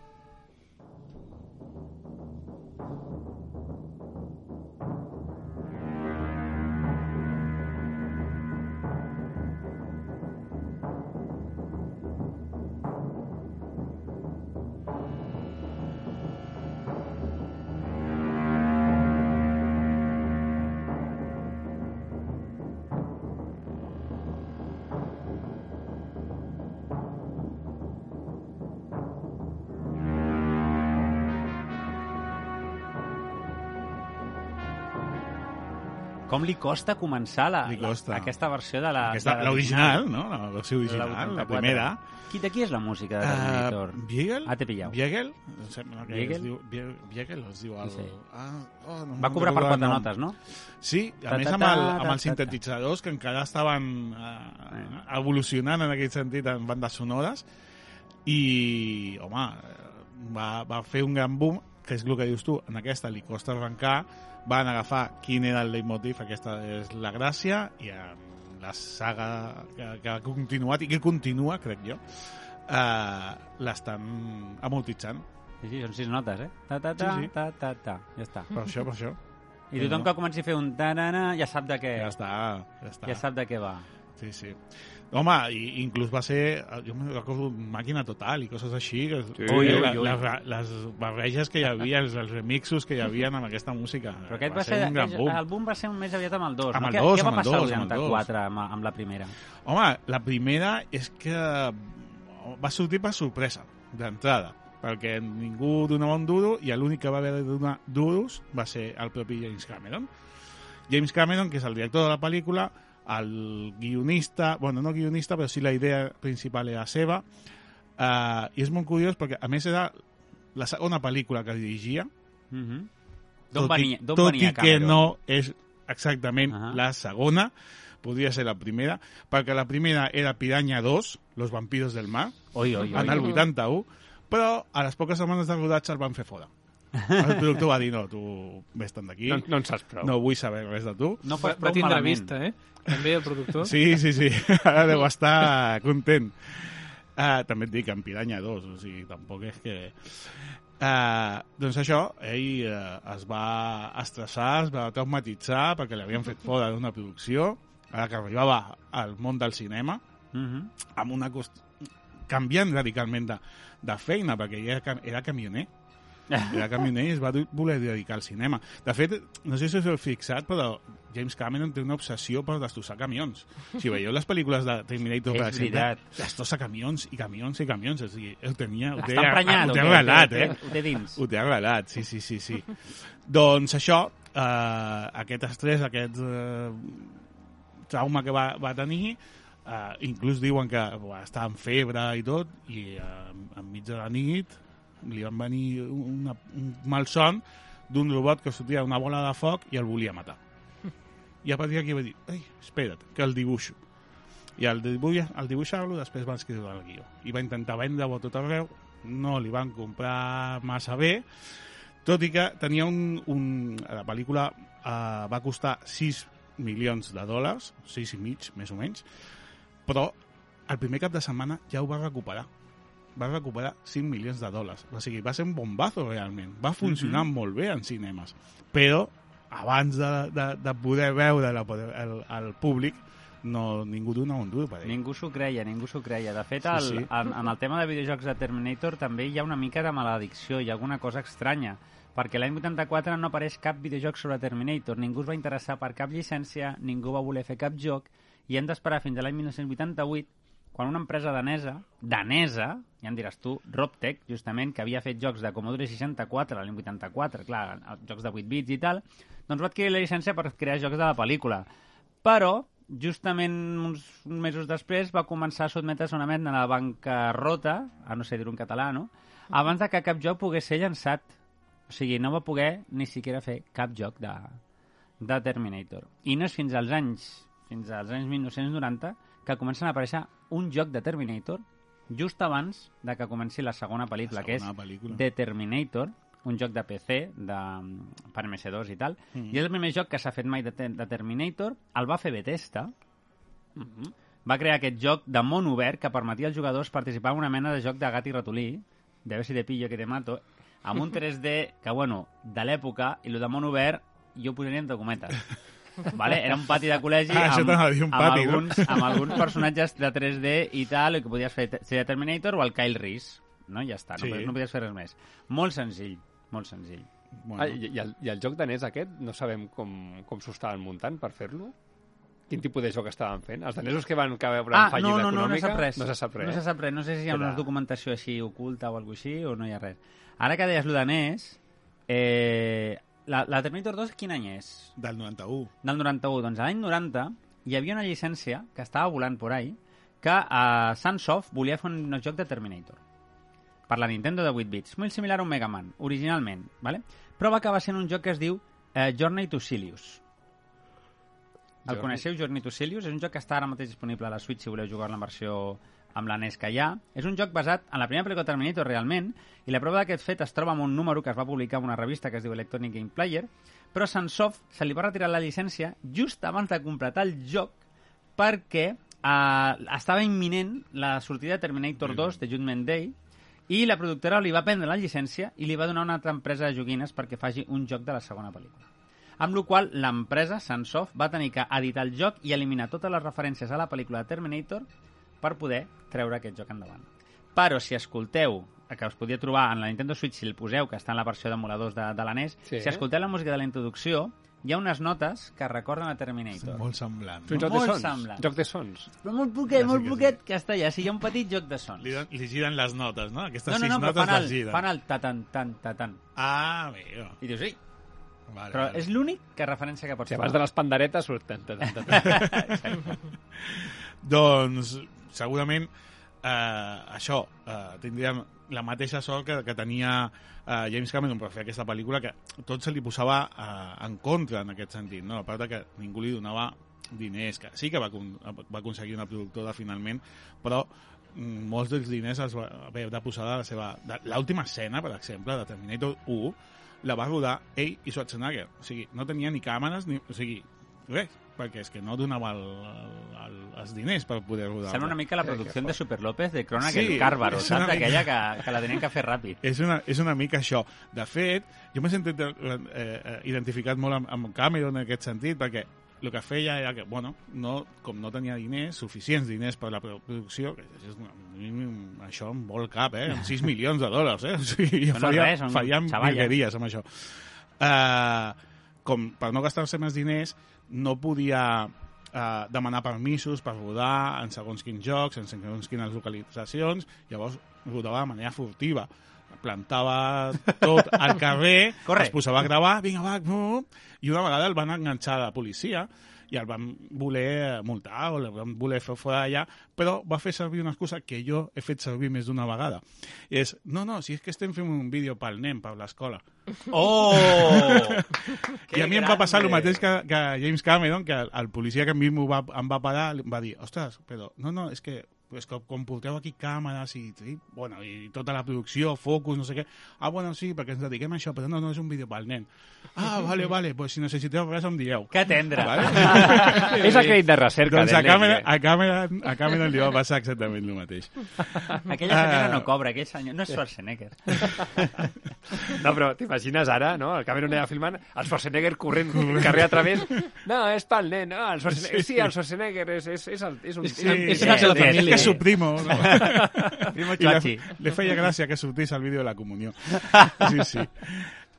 Com li costa començar la, Li costa. La, aquesta versió de la... La L'original, no? La versió original, la, 84. primera. Qui, de qui és la música de? Uh, Biegel? Ah, t'he pillat. Biegel? Em sembla que Biegel? es diu... Bie- Biegel es diu el... Sí. Ah, oh, no, Va cobrar per quatre notes, no? Sí, a Ta, més ta, amb, el, amb els sintetitzadors que encara estaven eh, evolucionant en aquest sentit en bandes sonores i, home, va, va fer un gran boom que és el que dius tu, en aquesta li costa arrencar, van agafar quin era el leitmotiv, aquesta és la gràcia, i en la saga que, que ha continuat i que continua, crec jo, eh, l'estan amortitzant. Sí, sí, són sis notes, eh? Ta, ta, ta, Sí, sí. ta, ta, ta. Ja està. Per això, per això. I tothom No. que comenci a fer un tarana ja sap de què, Ja està, ja està. ja sap de què va. Sí, sí. Home, i, inclús va ser... Jo me recordo màquina total i coses així. Que, Sí. Ui, ui, ui. Les, les barreges que hi havia, els, els remixos que hi havia amb aquesta música. Però aquest va, ser, un gran boom. el boom va ser més aviat amb el 2. Amb no? el Què- dos, Què va amb el passar dos, al amb el dos. 84 amb, amb la primera? Home, la primera és que va sortir per sorpresa, d'entrada, perquè ningú donava un duro i l'únic que va haver de donar duros va ser el propi James Cameron. James Cameron, que és el director de la pel·lícula, el guionista, bueno, no guionista, però sí la idea principal era seva, uh, i és molt curiós perquè, a més, era la segona pel·lícula que dirigia, -huh. D'on tot i, venia, d'on tot venia i que no és exactament uh. -huh. la segona, podria ser la primera, perquè la primera era Piranya 2, Los vampiros del mar, Oi, oi, oi. en el 81, però a les poques setmanes de rodatge el van fer fora. El productor va dir, no, tu vés-te'n d'aquí, No, no, no en saps prou. no vull saber res de tu. No fas prou tindre malament. vista, eh? També el productor. Sí, sí, sí, ara deu estar content. Uh, també et dic, en Piranya 2, o sigui, tampoc és que... Uh, doncs això, ell uh, es va estressar, es va traumatitzar perquè l'havien fet fora d'una producció, ara que arribava al món del cinema, Uh -huh. amb una cost... canviant radicalment de, de feina, perquè ell era, cam- era camioner. Era camioner i es va voler dedicar al cinema. De fet, no sé si us heu fixat, però James Cameron té una obsessió per destrossar camions. Si veieu les pel·lícules de Terminator, per exemple, destrossa camions i camions i camions. O sigui, ho tenia... Ho té, Està emprenyat. ho té arrelat, eh? Ho té dins. Ho té arrelat, sí, sí, sí, sí. doncs això, eh, aquest estrès, aquest eh, trauma que va, va tenir, eh, inclús diuen que va estar amb febre i tot, i eh, enmig de la nit li van venir una, un malson d'un robot que sortia una bola de foc i el volia matar. I a partir d'aquí va dir, ei, espera't, que el dibuixo. I al, dibuix, al dibuixar-lo després va escriure el guió. I va intentar vendre-ho a tot arreu, no li van comprar massa bé, tot i que tenia un... un la pel·lícula eh, va costar 6 milions de dòlars, 6 i mig, més o menys, però el primer cap de setmana ja ho va recuperar. Va recuperar 5 milions de dòlars. O sigui, va ser un bombazo realment. Va funcionar mm -hmm. molt bé en cinemes. Però abans de, de, de poder veure la, el, el públic no, ningú dona un duro per ell. Ningú s'ho creia, ningú s'ho creia. De fet, el, Sí, sí. En, en el tema de videojocs de Terminator també hi ha una mica de maledicció, hi ha alguna cosa estranya, perquè l'any 84 no apareix cap videojoc sobre Terminator, ningú es va interessar per cap llicència, ningú va voler fer cap joc, i hem d'esperar fins a l'any 1988, quan una empresa danesa, danesa, ja em diràs tu, Robtech, justament, que havia fet jocs de Commodore 64 l'any 84, clar, jocs de 8 bits i tal, doncs va adquirir la llicència per crear jocs de la pel·lícula. Però, justament uns mesos després, va començar a sotmetre's a una mena de bancarrota, a no sé dir-ho en català, no?, abans de que cap joc pogués ser llançat. O sigui, no va poder ni siquiera fer cap joc de, de Terminator. I no és fins als anys fins als anys 1990, que comencen a aparèixer un joc de Terminator just abans de que comenci la segona pel·lícula, La que és segona pel·lícula. The Terminator, un joc de PC de, per MS2 i tal, Mm. i és el primer joc que s'ha fet mai de, de Terminator, el va fer Bethesda, Mm-hmm. va crear aquest joc de món obert que permetia als jugadors participar en una mena de joc de gat i ratolí, de ver si te pillo que te mato, amb un 3D que, bueno, de l'època, i el de món obert, jo ho posaria entre cometes. Vale? Era un pati de col·legi Ah, amb, t'anava a dir, un amb, pati, no? alguns, amb alguns personatges de 3D i tal, i que podies fer ser de Terminator o el Kyle Reese. No? Ja està, no, Sí. no podies fer res més. Molt senzill, molt senzill. Bueno, Ah, i, i, el, I el joc danès aquest, no sabem com, com s'ho estaven muntant per fer-lo? Quin tipus de joc estaven fent? Els danesos que van caure en fallida Ah, no, no, no, no econòmica? sap res. No se sap res. No se sap res. No sé si hi ha Era- una documentació així oculta o alguna així o no hi ha res. Ara que deies lo danès, eh, la, la Terminator 2 quin any és? del 91. Del 91. Doncs l'any 90 hi havia una llicència que estava volant por ahí que a Sunsoft volia fer un joc de Terminator per la Nintendo de 8 bits, molt similar a un Mega Man, originalment, ¿vale? però va acabar sent un joc que es diu eh, Journey to Silius. El Journey- coneixeu, Journey to Silius? És un joc que està ara mateix disponible a la Switch si voleu jugar la versió amb la NES que hi ha. És un joc basat en la primera pel·lícula de Terminator realment, i la prova d'aquest fet es troba en un número que es va publicar en una revista que es diu Electronic Game Player, però Sunsoft se li va retirar la llicència just abans de completar el joc perquè eh, estava imminent la sortida de Terminator 2 de Judgment Day i la productora li va prendre la llicència i li va donar a una altra empresa de joguines perquè faci un joc de la segona pel·lícula. Amb la qual l'empresa, Sunsoft, va tenir que editar el joc i eliminar totes les referències a la pel·lícula de Terminator per poder treure aquest joc endavant. Però si escolteu, que us podia trobar en la Nintendo Switch, si el poseu, que està en la versió d'emuladors de, de la NES, Sí. si escolteu la música de la introducció, hi ha unes notes que recorden a Terminator. Molt semblant. No? joc de Molt sons. semblant. Joc de sons. Però molt poquet, Ja sí molt que sí. poquet, que està allà. Sí, hi ha un petit joc de sons. Li, li giren les notes, no? Aquestes No, no, sis no, però notes fan el, les giren. fan el tatan, tan, tatan. Ah, amigo. I dius, ei, Vale, però vale. és l'únic que referència que pots Si abans de les panderetes surt... Tan, tan, tan, tan. Doncs, segurament, eh, això, eh, tindríem la mateixa sort que, que tenia eh, James Cameron per fer aquesta pel·lícula, que tot se li posava eh, en contra en aquest sentit, no? a part que ningú li donava diners, que sí que va, va aconseguir una productora finalment, però mm, molts dels diners els va haver de posar de la seva... L'última escena, per exemple, de Terminator 1, la va rodar ell i Schwarzenegger. O sigui, no tenia ni càmeres, ni... O sigui, res, perquè és que no donava el, el, el, els diners per poder rodar. Sembla una mica la producció de Super López de Cronenberg Sí, és saps? una mica- Aquella que, que la tenien que fer ràpid. És una, és una mica això. De fet, jo m'he sentit eh, eh, identificat molt amb, amb Cameron en aquest sentit, perquè el que feia era que, bueno, no, com no tenia diners, suficients diners per la pro- producció, que és una, això em vol cap, eh? Amb 6 milions de dòlars, eh? O sigui, jo no faria, res, faria xavalles. virgueries amb això. Uh, com per no gastar-se més diners, no podia uh, demanar permisos per rodar en segons quins jocs, en segons quines localitzacions, llavors rodava de manera furtiva. Plantava tot al carrer, Corre. es posava a gravar, vinga, va, no, i una vegada el van enganxar a la policia i el van voler multar o el van voler fer fora d'allà, però va fer servir una excusa que jo he fet servir més d'una vegada. I és, no, no, si és que estem fent un vídeo pel nen, per l'escola. Oh! I a mi em va passar el mateix que, que James Cameron, que el, el policia que a mi m'ho va, em va parar em va dir, ostres, però no, no, és que és que com porteu aquí càmeres i, i, bueno, i tota la producció, focus, no sé què. Ah, bueno, sí, perquè ens dediquem a això, però no, no és un vídeo pel nen. Ah, vale, vale, pues si necessiteu res em dieu. Que tendre. Vale? És el crèdit de recerca. doncs a Netflix. a, Cameron, a Cameron li va passar exactament el mateix. Aquella senyora Ah. no cobra, aquell senyor... No és Schwarzenegger. No, però t'imagines ara, no? El Cameron allà filmant, el Schwarzenegger corrent carrer a través. No, és pel nen, no, el Schwarzenegger, sí, el Schwarzenegger és, és, és, el, és un... És- és el- és un acte de sí, família. Que és su primo. No? Primo le, le feia gràcia que sortís al vídeo de la comunió. Sí, sí.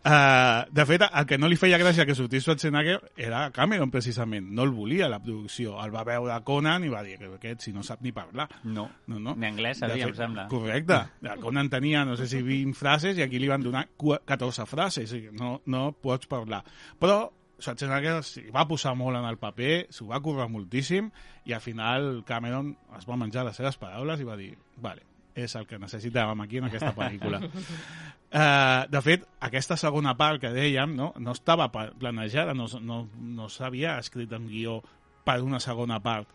Uh, de fet, el que no li feia gràcia que sortís Schwarzenegger era Cameron, precisament. No el volia, la producció. El va veure Conan i va dir que aquest, si no sap ni parlar. No. No, no. Ni anglès sabia, fet, em sembla. Correcte. El Conan tenia, no sé si 20 frases, i aquí li van donar cua- 14 frases. No, no pots parlar. Però Schwarzenegger s'hi va posar molt en el paper, s'ho va currar moltíssim, i al final Cameron es va menjar les seves paraules i va dir, vale, és el que necessitàvem aquí en aquesta pel·lícula. Uh, de fet, aquesta segona part que dèiem no, no estava planejada, no, no, no s'havia escrit en guió per una segona part,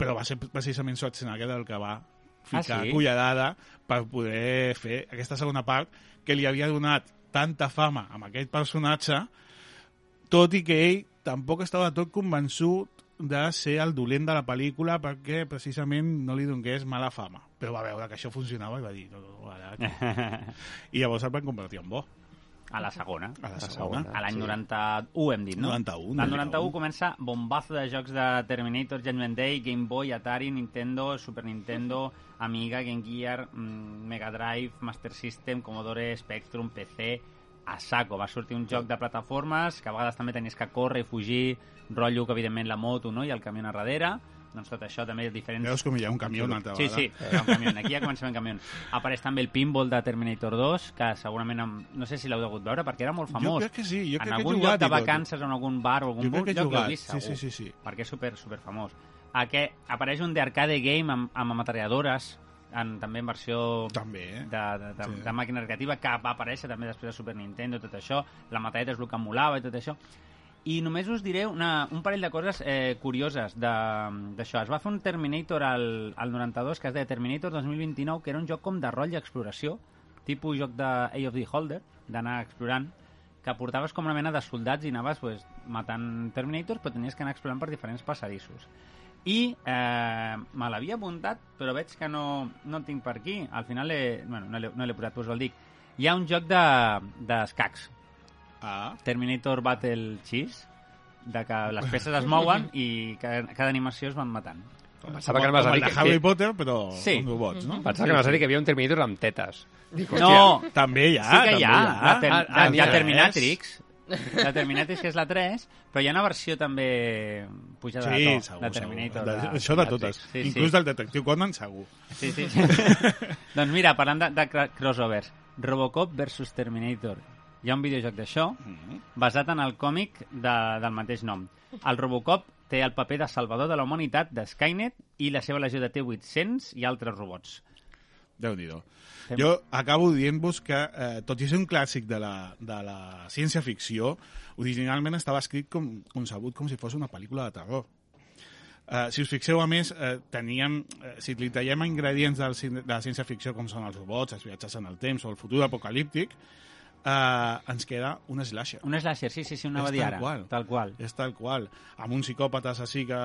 però va ser precisament Schwarzenegger el que va ficar Ah, sí? cullerada per poder fer aquesta segona part que li havia donat tanta fama amb aquest personatge, tot i que ell tampoc estava tot convençut de ser el dolent de la pel·lícula perquè precisament no li donés mala fama. Però va veure que això funcionava i va dir... No, no, ara, aquí". I llavors el van convertir en bo. A la segona. A la segona. A l'any 91 hem dit, no? 91, L'any 91 91. comença bombazo de jocs de Terminator, Judgment Day, Game Boy, Atari, Nintendo, Super Nintendo, Amiga, Game Gear, mm, Mega Drive, Master System, Commodore, Spectrum, PC, a saco. Va sortir un joc de plataformes que a vegades també tenies que córrer i fugir, rotllo que evidentment la moto no? i el camió a darrere. Doncs tot això també diferents... Veus com hi ha un camió una altra Sí, vegada? sí, hi ha un camió. Aquí ja comencem amb camió. Apareix també el pinball de Terminator 2, que segurament, amb, no sé si l'heu degut veure, perquè era molt famós. Jo crec que sí, jo crec en que he algun jugat lloc de tot. vacances, en algun bar o algun Jo crec que he lloc jugat, l'heu vist, sí, segur. sí, sí, sí. Perquè és super, super famós. Aquest, apareix un d'arcade game amb, amb ametralladores, en, també en versió També, eh? de, de, de, Sí. de màquina recreativa que va aparèixer també després de Super Nintendo tot això, la metralleta és el que emulava i tot això i només us diré una, un parell de coses eh, curioses de- d'això. Es va fer un Terminator al, al 92 que es deia Terminator 2029 que era un joc com de rol i exploració tipus joc de A of the Holder d'anar explorant que portaves com una mena de soldats i anaves pues, matant Terminators però tenies que anar explorant per diferents passadissos i eh, me l'havia apuntat però veig que no, no el tinc per aquí al final he, bueno, no l'he no l'he posat, doncs el dic hi ha un joc de- d'escacs Ah, Terminator Battle Cheese de que les peces es mouen i cada, cada animació es van matant Pensava que anaves a dir de que, Harry Potter, però Sí. amb robots, no? pensava que anaves a dir que hi havia un Terminator amb tetes. no, També hi ha, sí que també hi ha la, ter Ah, la, ah, la ja Terminatrix la Terminatrix que és la 3 però hi ha una versió també pujada Sí, de to segur, de Terminator segur. De, això de totes. sí, Inclús sí. del detectiu Conan, segur. Sí, sí. doncs mira, parlant de, de crossovers, Robocop versus Terminator. Hi ha un videojoc d'això, Mm-hmm. basat en el còmic de, del mateix nom. El Robocop té el paper de salvador de la humanitat de Skynet i la seva legió de T-800 i altres robots. Déu-n'hi-do. Fem- Jo acabo dient-vos que, eh, tot i ser un clàssic de la, de la ciència-ficció, originalment estava escrit com, concebut com si fos una pel·lícula de terror. Uh, si us fixeu, a més, uh, teníem, uh, si li traiem ingredients del, de la ciència-ficció com són els robots, els viatges en el temps o el futur apocalíptic, uh, ens queda un slasher. Un slasher, sí, sí, sí, una dir tal qual. Tal qual. És tal qual. Amb un psicòpata assassí que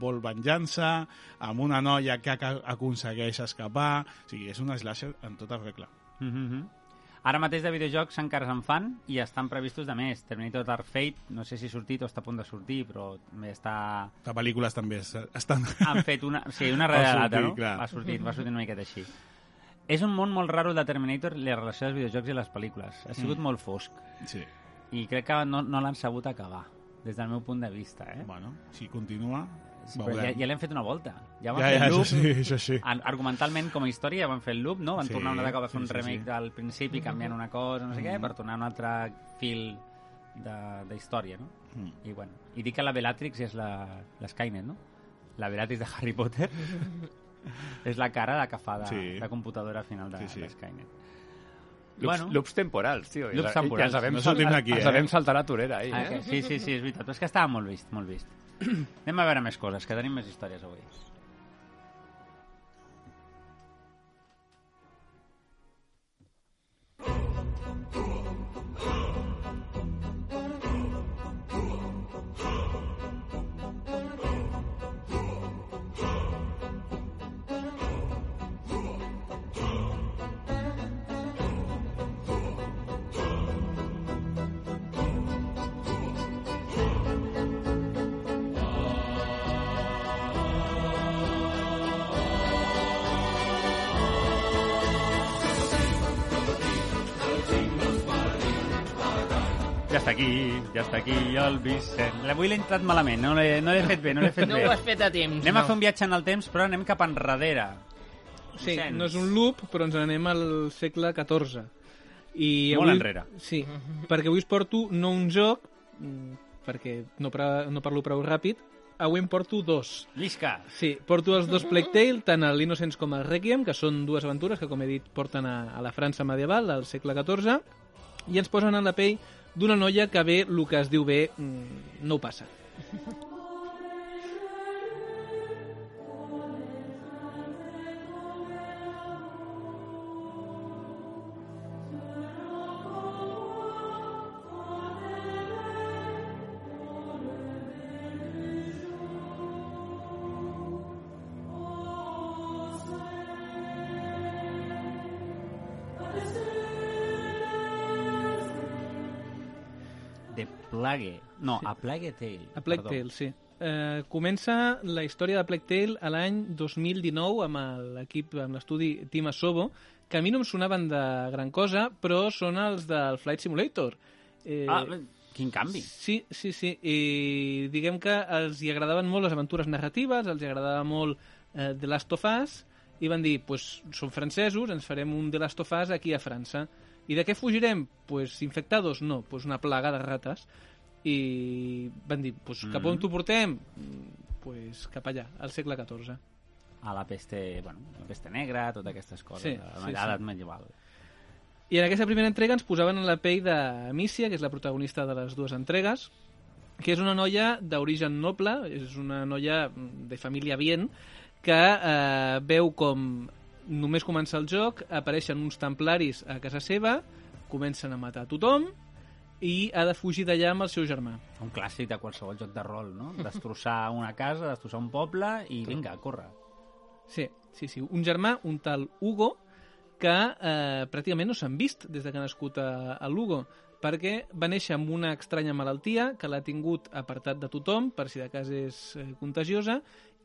vol venjança, amb una noia que aconsegueix escapar... O sigui, és un slasher en tota regla. Mm -hmm. Ara mateix de videojocs encara se'n fan i estan previstos de més. Terminator Dark Fate, no sé si ha sortit o està a punt de sortir, però també està... De pel·lícules també es- estan... Han fet una, sí, una darrere Va l'altra, sortir, no? clar. Va sortir, va sortir una miqueta així. És un món molt raro de Terminator la relació dels videojocs i les pel·lícules. Ha sigut Mm. molt fosc Sí. i crec que no, no l'han sabut acabar, des del meu punt de vista, eh? Bueno, si continua, Però ja, ja l'hem fet una volta. Ja van ja, fer ja, el això loop, sí, això sí. Ar- argumentalment com a història ja van fer el loop, no? Van Sí, tornar una vegada a fer sí, un sí, remake sí. del principi canviant una cosa, no sé què, Mhm. per tornar a un altre fil de, de història, no? Mm. I bueno, i dic que la Bellatrix és la, la Skynet, no? La Bellatrix de Harry Potter és la cara de que fa de, Sí. de computadora al final de, Sí, sí. de Skynet. Loops, Bueno. loops temporals, tio. I Loops i temporals. Ja sabem, No sortim d'aquí, ja eh? sabem saltar la torera, ahí, Ah, eh? sí, sí, sí, és veritat. Però és que estava molt vist, molt vist. Anem a veure més coses, que tenim més històries avui. Està aquí, ja està aquí el Vicent. Avui l'he entrat malament, no l'he no l'he fet bé, no l'he fet No bé. ho has fet a temps. Anem no. a fer un viatge en el temps, però anem cap enrere. Sí, Vicenç. no és un loop, però ens n'anem al segle XIV. I Molt avui, enrere. Sí, perquè avui us porto no un joc, mm, perquè no, pra, no parlo prou ràpid, avui em porto dos. Llisca. Sí, porto els dos Plague Tale, tant el l'Innocents com el Requiem, que són dues aventures que, com he dit, porten a, a la França medieval, al segle XIV, i ens posen en la pell d'una noia que bé, el que es diu bé, mm, no ho passa. The Plague... No, A Plague Tale. A Plague perdó. Tale, sí. Eh, comença la història de Plague Tale a l'any 2019 amb l'equip, amb l'estudi Team Asobo, que a mi no em sonaven de gran cosa, però són els del Flight Simulator. Eh, Ah, quin canvi. Sí, sí, sí. I diguem que els hi agradaven molt les aventures narratives, els hi agradava molt eh, The Last of Us, i van dir, pues, som francesos, ens farem un The Last of Us aquí a França. I de què fugirem? Pues infectados? No, pues una plaga de rates. I van dir, pues, cap on Mhm. t'ho portem? Mm, Pues cap allà, al segle XIV. A la peste, bueno, la peste negra, totes aquestes coses. Sí, a sí, l'edat sí. medieval. I en aquesta primera entrega ens posaven en la pell de Mícia, que és la protagonista de les dues entregues, que és una noia d'origen noble, és una noia mm, de família bien, que eh, veu com només comença el joc, apareixen uns templaris a casa seva, comencen a matar tothom i ha de fugir d'allà amb el seu germà. Un clàssic de qualsevol joc de rol, no? Destrossar una casa, destrossar un poble i vinga, corre. Sí, sí, sí. Un germà, un tal Hugo, que eh, pràcticament no s'han vist des de que ha nascut a, a l'Hugo, perquè va néixer amb una estranya malaltia que l'ha tingut apartat de tothom, per si de cas és eh, contagiosa,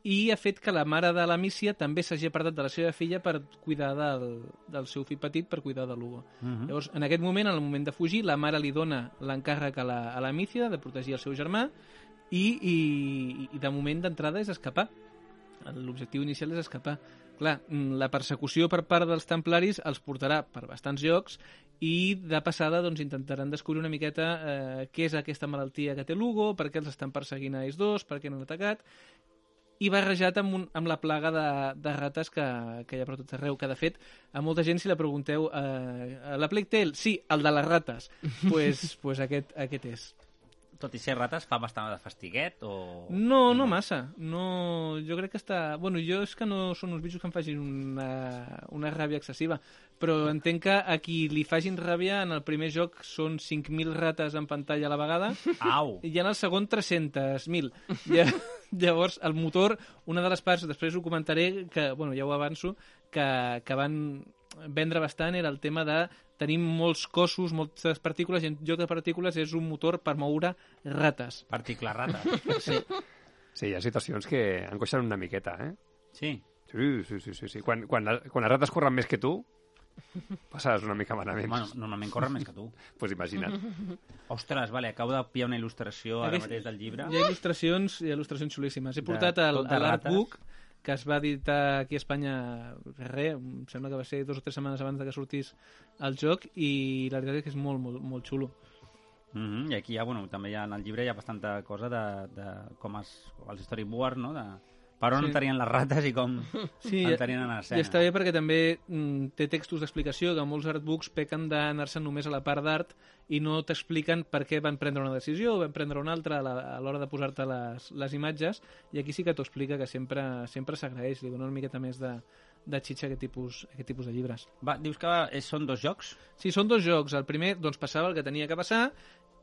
i ha fet que la mare de la Mícia també s'hagi apartat de la seva filla per cuidar del, del seu fill petit, per cuidar de l'Hugo. Mhm. Llavors, en aquest moment, en el moment de fugir, la mare li dona l'encàrrec a, la, a la Mícia de protegir el seu germà i, i, i de moment d'entrada és escapar. L'objectiu inicial és escapar. Clar, la persecució per part dels templaris els portarà per bastants llocs i de passada doncs, intentaran descobrir una miqueta eh, què és aquesta malaltia que té l'Hugo, per què els estan perseguint a ells dos, per què no han atacat i barrejat amb, un, amb la plaga de, de rates que, que hi ha per tot arreu, que de fet a molta gent si la pregunteu eh, a la Plague Tale, sí, el de les rates. Pues, pues aquest, aquest és Tot i ser rates, fa bastant de fastiguet o... no, no massa no, jo crec que està bueno, jo és que no són uns bitxos que em facin una, una ràbia excessiva però entenc que a qui li facin ràbia en el primer joc són 5.000 rates en pantalla a la vegada Au! i en el segon 300.000. Ja, llavors, el motor, una de les parts, després ho comentaré, que, bueno, ja ho avanço, que, que van vendre bastant era el tema de tenim molts cossos, moltes partícules, i en lloc de partícules és un motor per moure rates. Particle rata. Sí. Sí, hi ha situacions que angoixen una miqueta, eh? Sí. Sí, sí, sí, sí. sí. Quan, quan, la, quan les rates corren més que tu, passes una mica malament. Bueno, normalment corren més que tu. pues imagina't. Ostres, vale, acabo de pillar una il·lustració ara Aquest- mateix del llibre. Hi ha il·lustracions, hi ha il·lustracions xulíssimes. He De portat el, tot de l'artbook que es va editar aquí a Espanya res, em sembla que va ser dues o tres setmanes abans de que sortís el joc i la veritat és que és molt, molt, molt xulo. Mm -hmm. I aquí ha, bueno, també hi ha, en el llibre hi ha bastanta cosa de, de com es, els storyboards, no? De per on Sí. entrarien les rates i com Sí, en I escena. està bé perquè també mm, té textos d'explicació que molts artbooks pequen d'anar-se només a la part d'art i no t'expliquen per què van prendre una decisió o van prendre una altra a l'hora de posar-te les, les imatges i aquí sí que t'ho explica que sempre sempre s'agraeix, li dona una miqueta més de, de xitxa aquest tipus, aquest tipus de llibres. Va, dius que és, són dos jocs? Sí, són dos jocs. El primer doncs, passava el que tenia que passar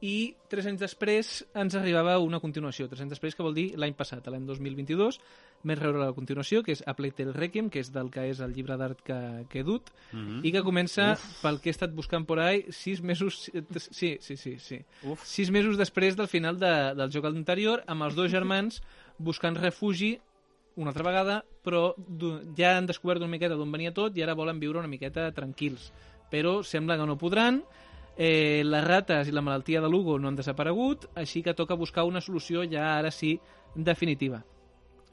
i tres anys després ens arribava una continuació. Tres anys després, que vol dir l'any passat, l'any 2022, més rebre la continuació, que és A Plague Tale Requiem, que és del que és el llibre d'art que, que he dut, Mm -hmm. i que comença, Uf. pel que he estat buscant por ahí, sis mesos... Sí, sí, sí, sí. Uf. Sis mesos després del final de, del joc anterior, amb els dos germans buscant refugi una altra vegada, però ja han descobert una miqueta d'on venia tot i ara volen viure una miqueta tranquils. Però sembla que no podran, eh, les rates i la malaltia de Lugo no han desaparegut, així que toca buscar una solució ja ara sí definitiva.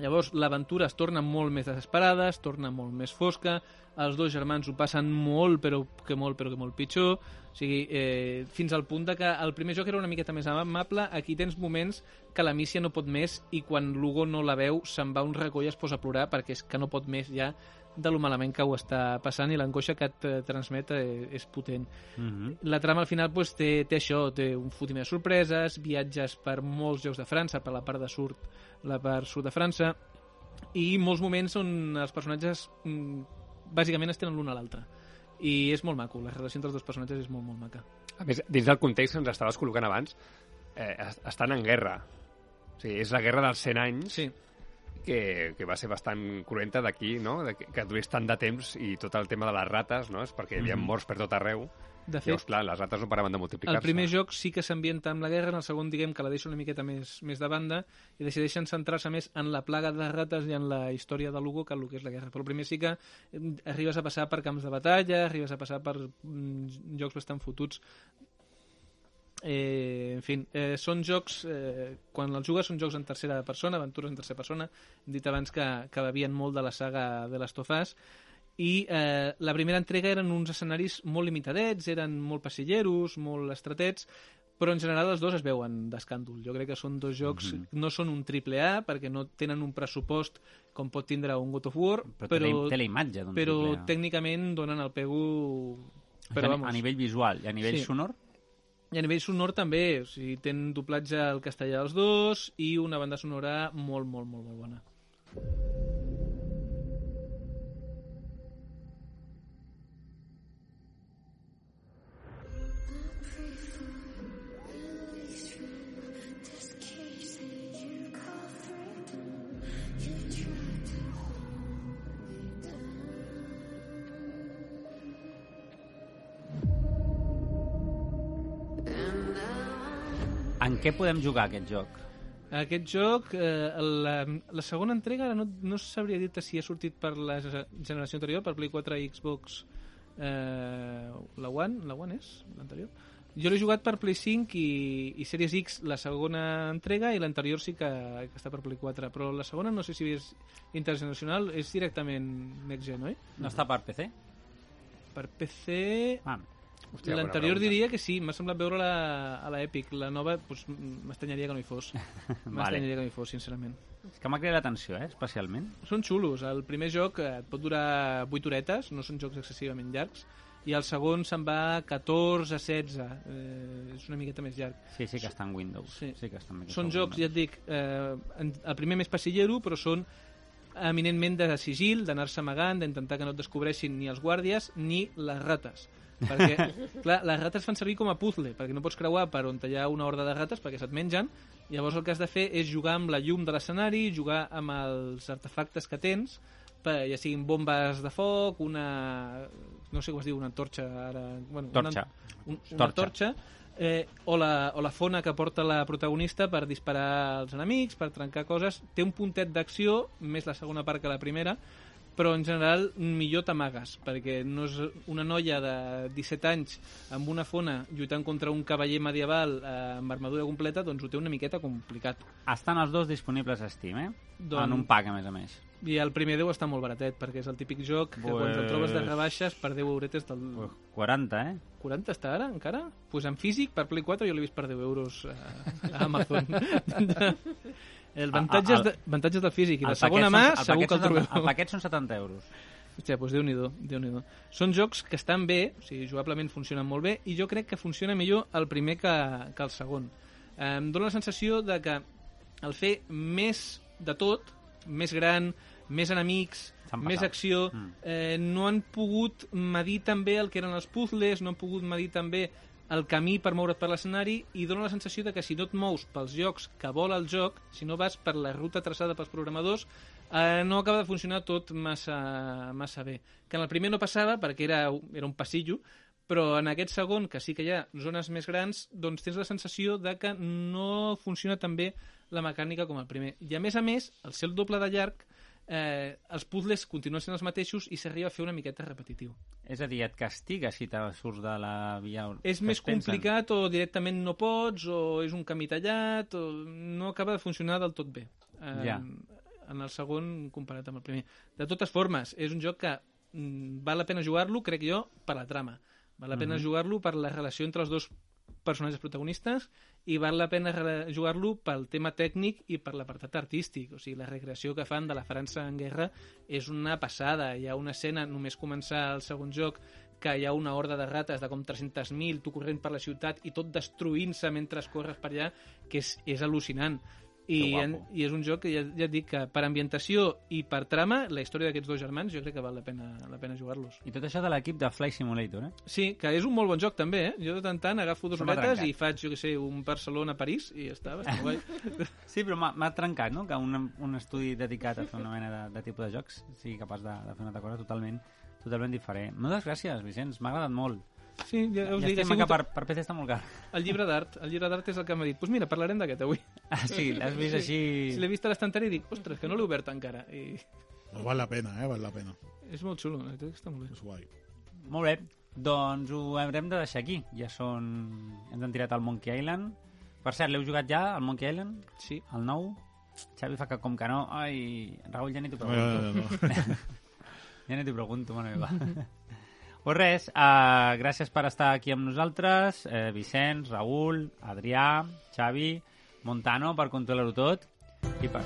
Llavors, l'aventura es torna molt més desesperada, es torna molt més fosca, els dos germans ho passen molt, però que molt, però que molt pitjor, o sigui, eh, fins al punt de que el primer joc era una miqueta més amable, aquí tens moments que la Mícia no pot més i quan l'Hugo no la veu se'n va un racó i es posa a plorar perquè és que no pot més ja de lo malament que ho està passant i l'angoixa que et eh, transmet eh, és potent. Mm -hmm. La trama al final pues, té, té això, té un fotiment de sorpreses, viatges per molts llocs de França, per la part de sud, la part sud de França, i molts moments on els personatges mm, bàsicament es tenen l'un a l'altre. I és molt maco, la relació entre els dos personatges és molt, molt maca. A més, dins del context que ens estaves col·locant abans, eh, es- estan en guerra. O sigui, és la guerra dels 100 anys Sí, que, que va ser bastant cruenta d'aquí, no? De que, durés tant de temps i tot el tema de les rates, no? És perquè hi havia Mhm. morts per tot arreu De fet, Llavors, clar, les rates no paraven de multiplicar-se. el primer joc sí que s'ambienta amb la guerra, en el segon diguem que la deixa una miqueta més, més de banda i decideixen centrar-se més en la plaga de rates i en la història de Lugo que en el que és la guerra. Però el primer sí que eh, arribes a passar per camps de batalla, arribes a passar per mm, jocs bastant fotuts. Eh, en fi, eh, són jocs, eh, quan els jugues són jocs en tercera persona, aventures en tercera persona, hem dit abans que, que bevien molt de la saga de les Tofàs, i eh, la primera entrega eren uns escenaris molt limitadets, eren molt passilleros, molt estretets, però en general els dos es veuen d'escàndol. Jo crec que són dos jocs, Mhm. no són un triple A, perquè no tenen un pressupost com pot tindre un God of War, Però, però, té, la, imatge però A. tècnicament donen el pego... A Però, ni- vamos, a nivell visual i a nivell Sí. sonor, i a nivell sonor també, o sigui, tenen doblatge al castellà dels dos i una banda sonora molt, molt, molt, molt bona. Què podem jugar aquest joc? Aquest joc, eh, la, la segona entrega, ara no, no sabria dir-te si ha sortit per la ge- generació anterior, per Play 4 i Xbox eh, la One, la One és l'anterior? Jo l'he jugat per Play 5 i, i Series X la segona entrega i l'anterior sí que, que està per Play 4, però la segona no sé si és intergeneracional, és directament Next Gen, oi? No està per PC? Per PC... Ah, L'anterior diria que sí, m'ha semblat veure la, a la Epic. La nova, doncs, m'estranyaria que no hi fos. M'estranyaria que no hi fos, sincerament. és que m'ha cridat l'atenció, eh, especialment. Són xulos. El primer joc eh, et pot durar 8 horetes, no són jocs excessivament llargs, i el segon se'n va a 14 a 16. Eh, és una miqueta més llarg. Sí, sí que està en Windows. Sí. sí que està en Són jocs, ja Windows. et dic, eh, el primer més passillero, però són eminentment de sigil, d'anar-se amagant, d'intentar que no et descobreixin ni els guàrdies ni les rates. Perquè, clar, les rates fan servir com a puzzle, perquè no pots creuar per on hi ha una horda de rates perquè se't mengen, llavors el que has de fer és jugar amb la llum de l'escenari, jugar amb els artefactes que tens, per, ja siguin bombes de foc, una... no sé com es diu, una torxa ara... Bueno, Torxa. Una, un, una Torxa. torxa, eh, o, la, o la fona que porta la protagonista per disparar als enemics, per trencar coses. Té un puntet d'acció, més la segona part que la primera, però en general millor t'amagues, perquè no és una noia de 17 anys amb una fona lluitant contra un cavaller medieval eh, amb armadura completa, doncs ho té una miqueta complicat. Estan els dos disponibles a Steam, eh? Doncs- En un pack, a més a més. I el primer deu està molt baratet, perquè és el típic joc que quan te'l Pues- trobes de rebaixes per 10 euretes del... Pues 40, eh? 40 està ara, encara? Doncs pues en físic, per Play 4, jo l'he vist per 10 euros a, a Amazon. el avantatges, el- de, avantatges del físic. I El segona mà, són- segur paquet que el trobeu. 70 El paquet són 70 euros. Hòstia, doncs Déu-n'hi-do, déu nhi déu Són jocs que estan bé, o sigui, jugablement funcionen molt bé, i jo crec que funciona millor el primer que, que el segon. Eh, Em dóna la sensació de que el fer més de tot, més gran, més enemics, més acció, Mm. eh, no han pogut medir també el que eren els puzzles, no han pogut medir també el camí per moure't per l'escenari i dona la sensació de que si no et mous pels jocs que vol el joc, si no vas per la ruta traçada pels programadors, eh, no acaba de funcionar tot massa, massa bé. Que en el primer no passava perquè era, era un passillo, però en aquest segon, que sí que hi ha zones més grans, doncs tens la sensació de que no funciona tan bé la mecànica com el primer. I a més a més, el doble de llarg, eh, els puzzles continuen sent els mateixos i s'arriba a fer una miqueta repetitiu. És a dir, et castiga si te surts de la via... És més pensen. complicat o directament no pots o és un camí tallat o no acaba de funcionar del tot bé. Eh, Ja. En el segon comparat amb el primer. De totes formes, és un joc que mm, val la pena jugar-lo, crec jo, per la trama. Val la pena Mhm. jugar-lo per la relació entre els dos personatges protagonistes i val la pena jugar-lo pel tema tècnic i per l'apartat artístic. O sigui, la recreació que fan de la França en guerra és una passada. Hi ha una escena, només començar el segon joc, que hi ha una horda de rates de com 300.000, tu corrent per la ciutat i tot destruint-se mentre corres per allà, que és, és al·lucinant. I, Que en. I és un joc que ja, ja et dic que per ambientació i per trama, la història d'aquests dos germans jo crec que val la pena, la pena jugar-los. I tot això de l'equip de Flight Simulator, eh? Sí, que és un molt bon joc també, eh? Jo de tant tant agafo horetes trencat. i faig, jo què sé, un Barcelona-París i ja està, bastant guai. Sí, però m'ha trencat, no?, que un, un estudi dedicat a fer una mena de, de tipus de jocs sigui capaç de, de fer una altra cosa totalment, totalment diferent. Moltes gràcies, Vicenç, m'ha agradat molt. Sí, ja us dic, ha Llàstima que per, per PC està molt car. el llibre d'art. El llibre d'art és el que m'ha dit, doncs pues mira, parlarem d'aquest avui. Ah, sí, l'has vist així... Si l'he vist a l'estanteria i dic, ostres, que no l'he obert encara. I No val la pena, eh? Val la pena. és molt xulo, està molt bé. És guai. Molt bé, doncs ho haurem de deixar aquí. Ja són... Ens han tirat al Monkey Island. Per cert, l'heu jugat ja, al Monkey Island? Sí. El nou? Xavi fa que com que no. Ai, Raül, ja ni t'ho No, no, pregunto. no, no. Ja ni t'ho pregunto, mare meva. pues res, uh, gràcies per estar aquí amb nosaltres. Eh, Vicenç, Raül, Adrià, Xavi, Montano, per controlar-ho tot. I per...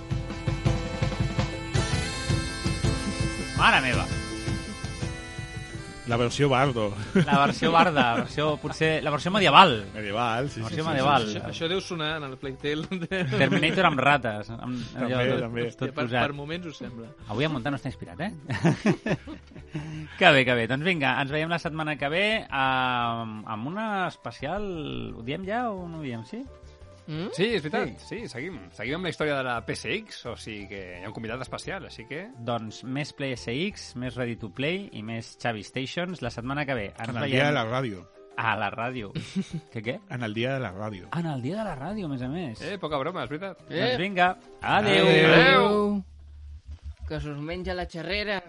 Mare meva! La versió Bardo. La versió barda, la versió, potser, la versió medieval. Medieval, sí, La sí. versió sí, medieval. Això, això deu sonar en el Playtale. Terminator amb rates. Amb, També, tot, també. Tot per, posat. per moments ho sembla. Avui en Montano està inspirat, eh? que bé, que bé. Doncs vinga, ens veiem la setmana que ve amb, amb una especial... Ho diem ja o no ho diem, sí? Mm? Sí, és veritat, sí, seguim. Seguim amb la història de la PSX, o sigui que hi ha un convidat especial, així que... Doncs més PSX, més Ready to Play i més Xavi Stations la setmana que ve. Ens En el veiem dia de la ràdio. a la ràdio. què, què? En el dia de la ràdio. En el dia de la ràdio, a més a més. Eh, poca broma, és veritat. Doncs vinga, adeu. Adéu. Que s'us menja la xerrera.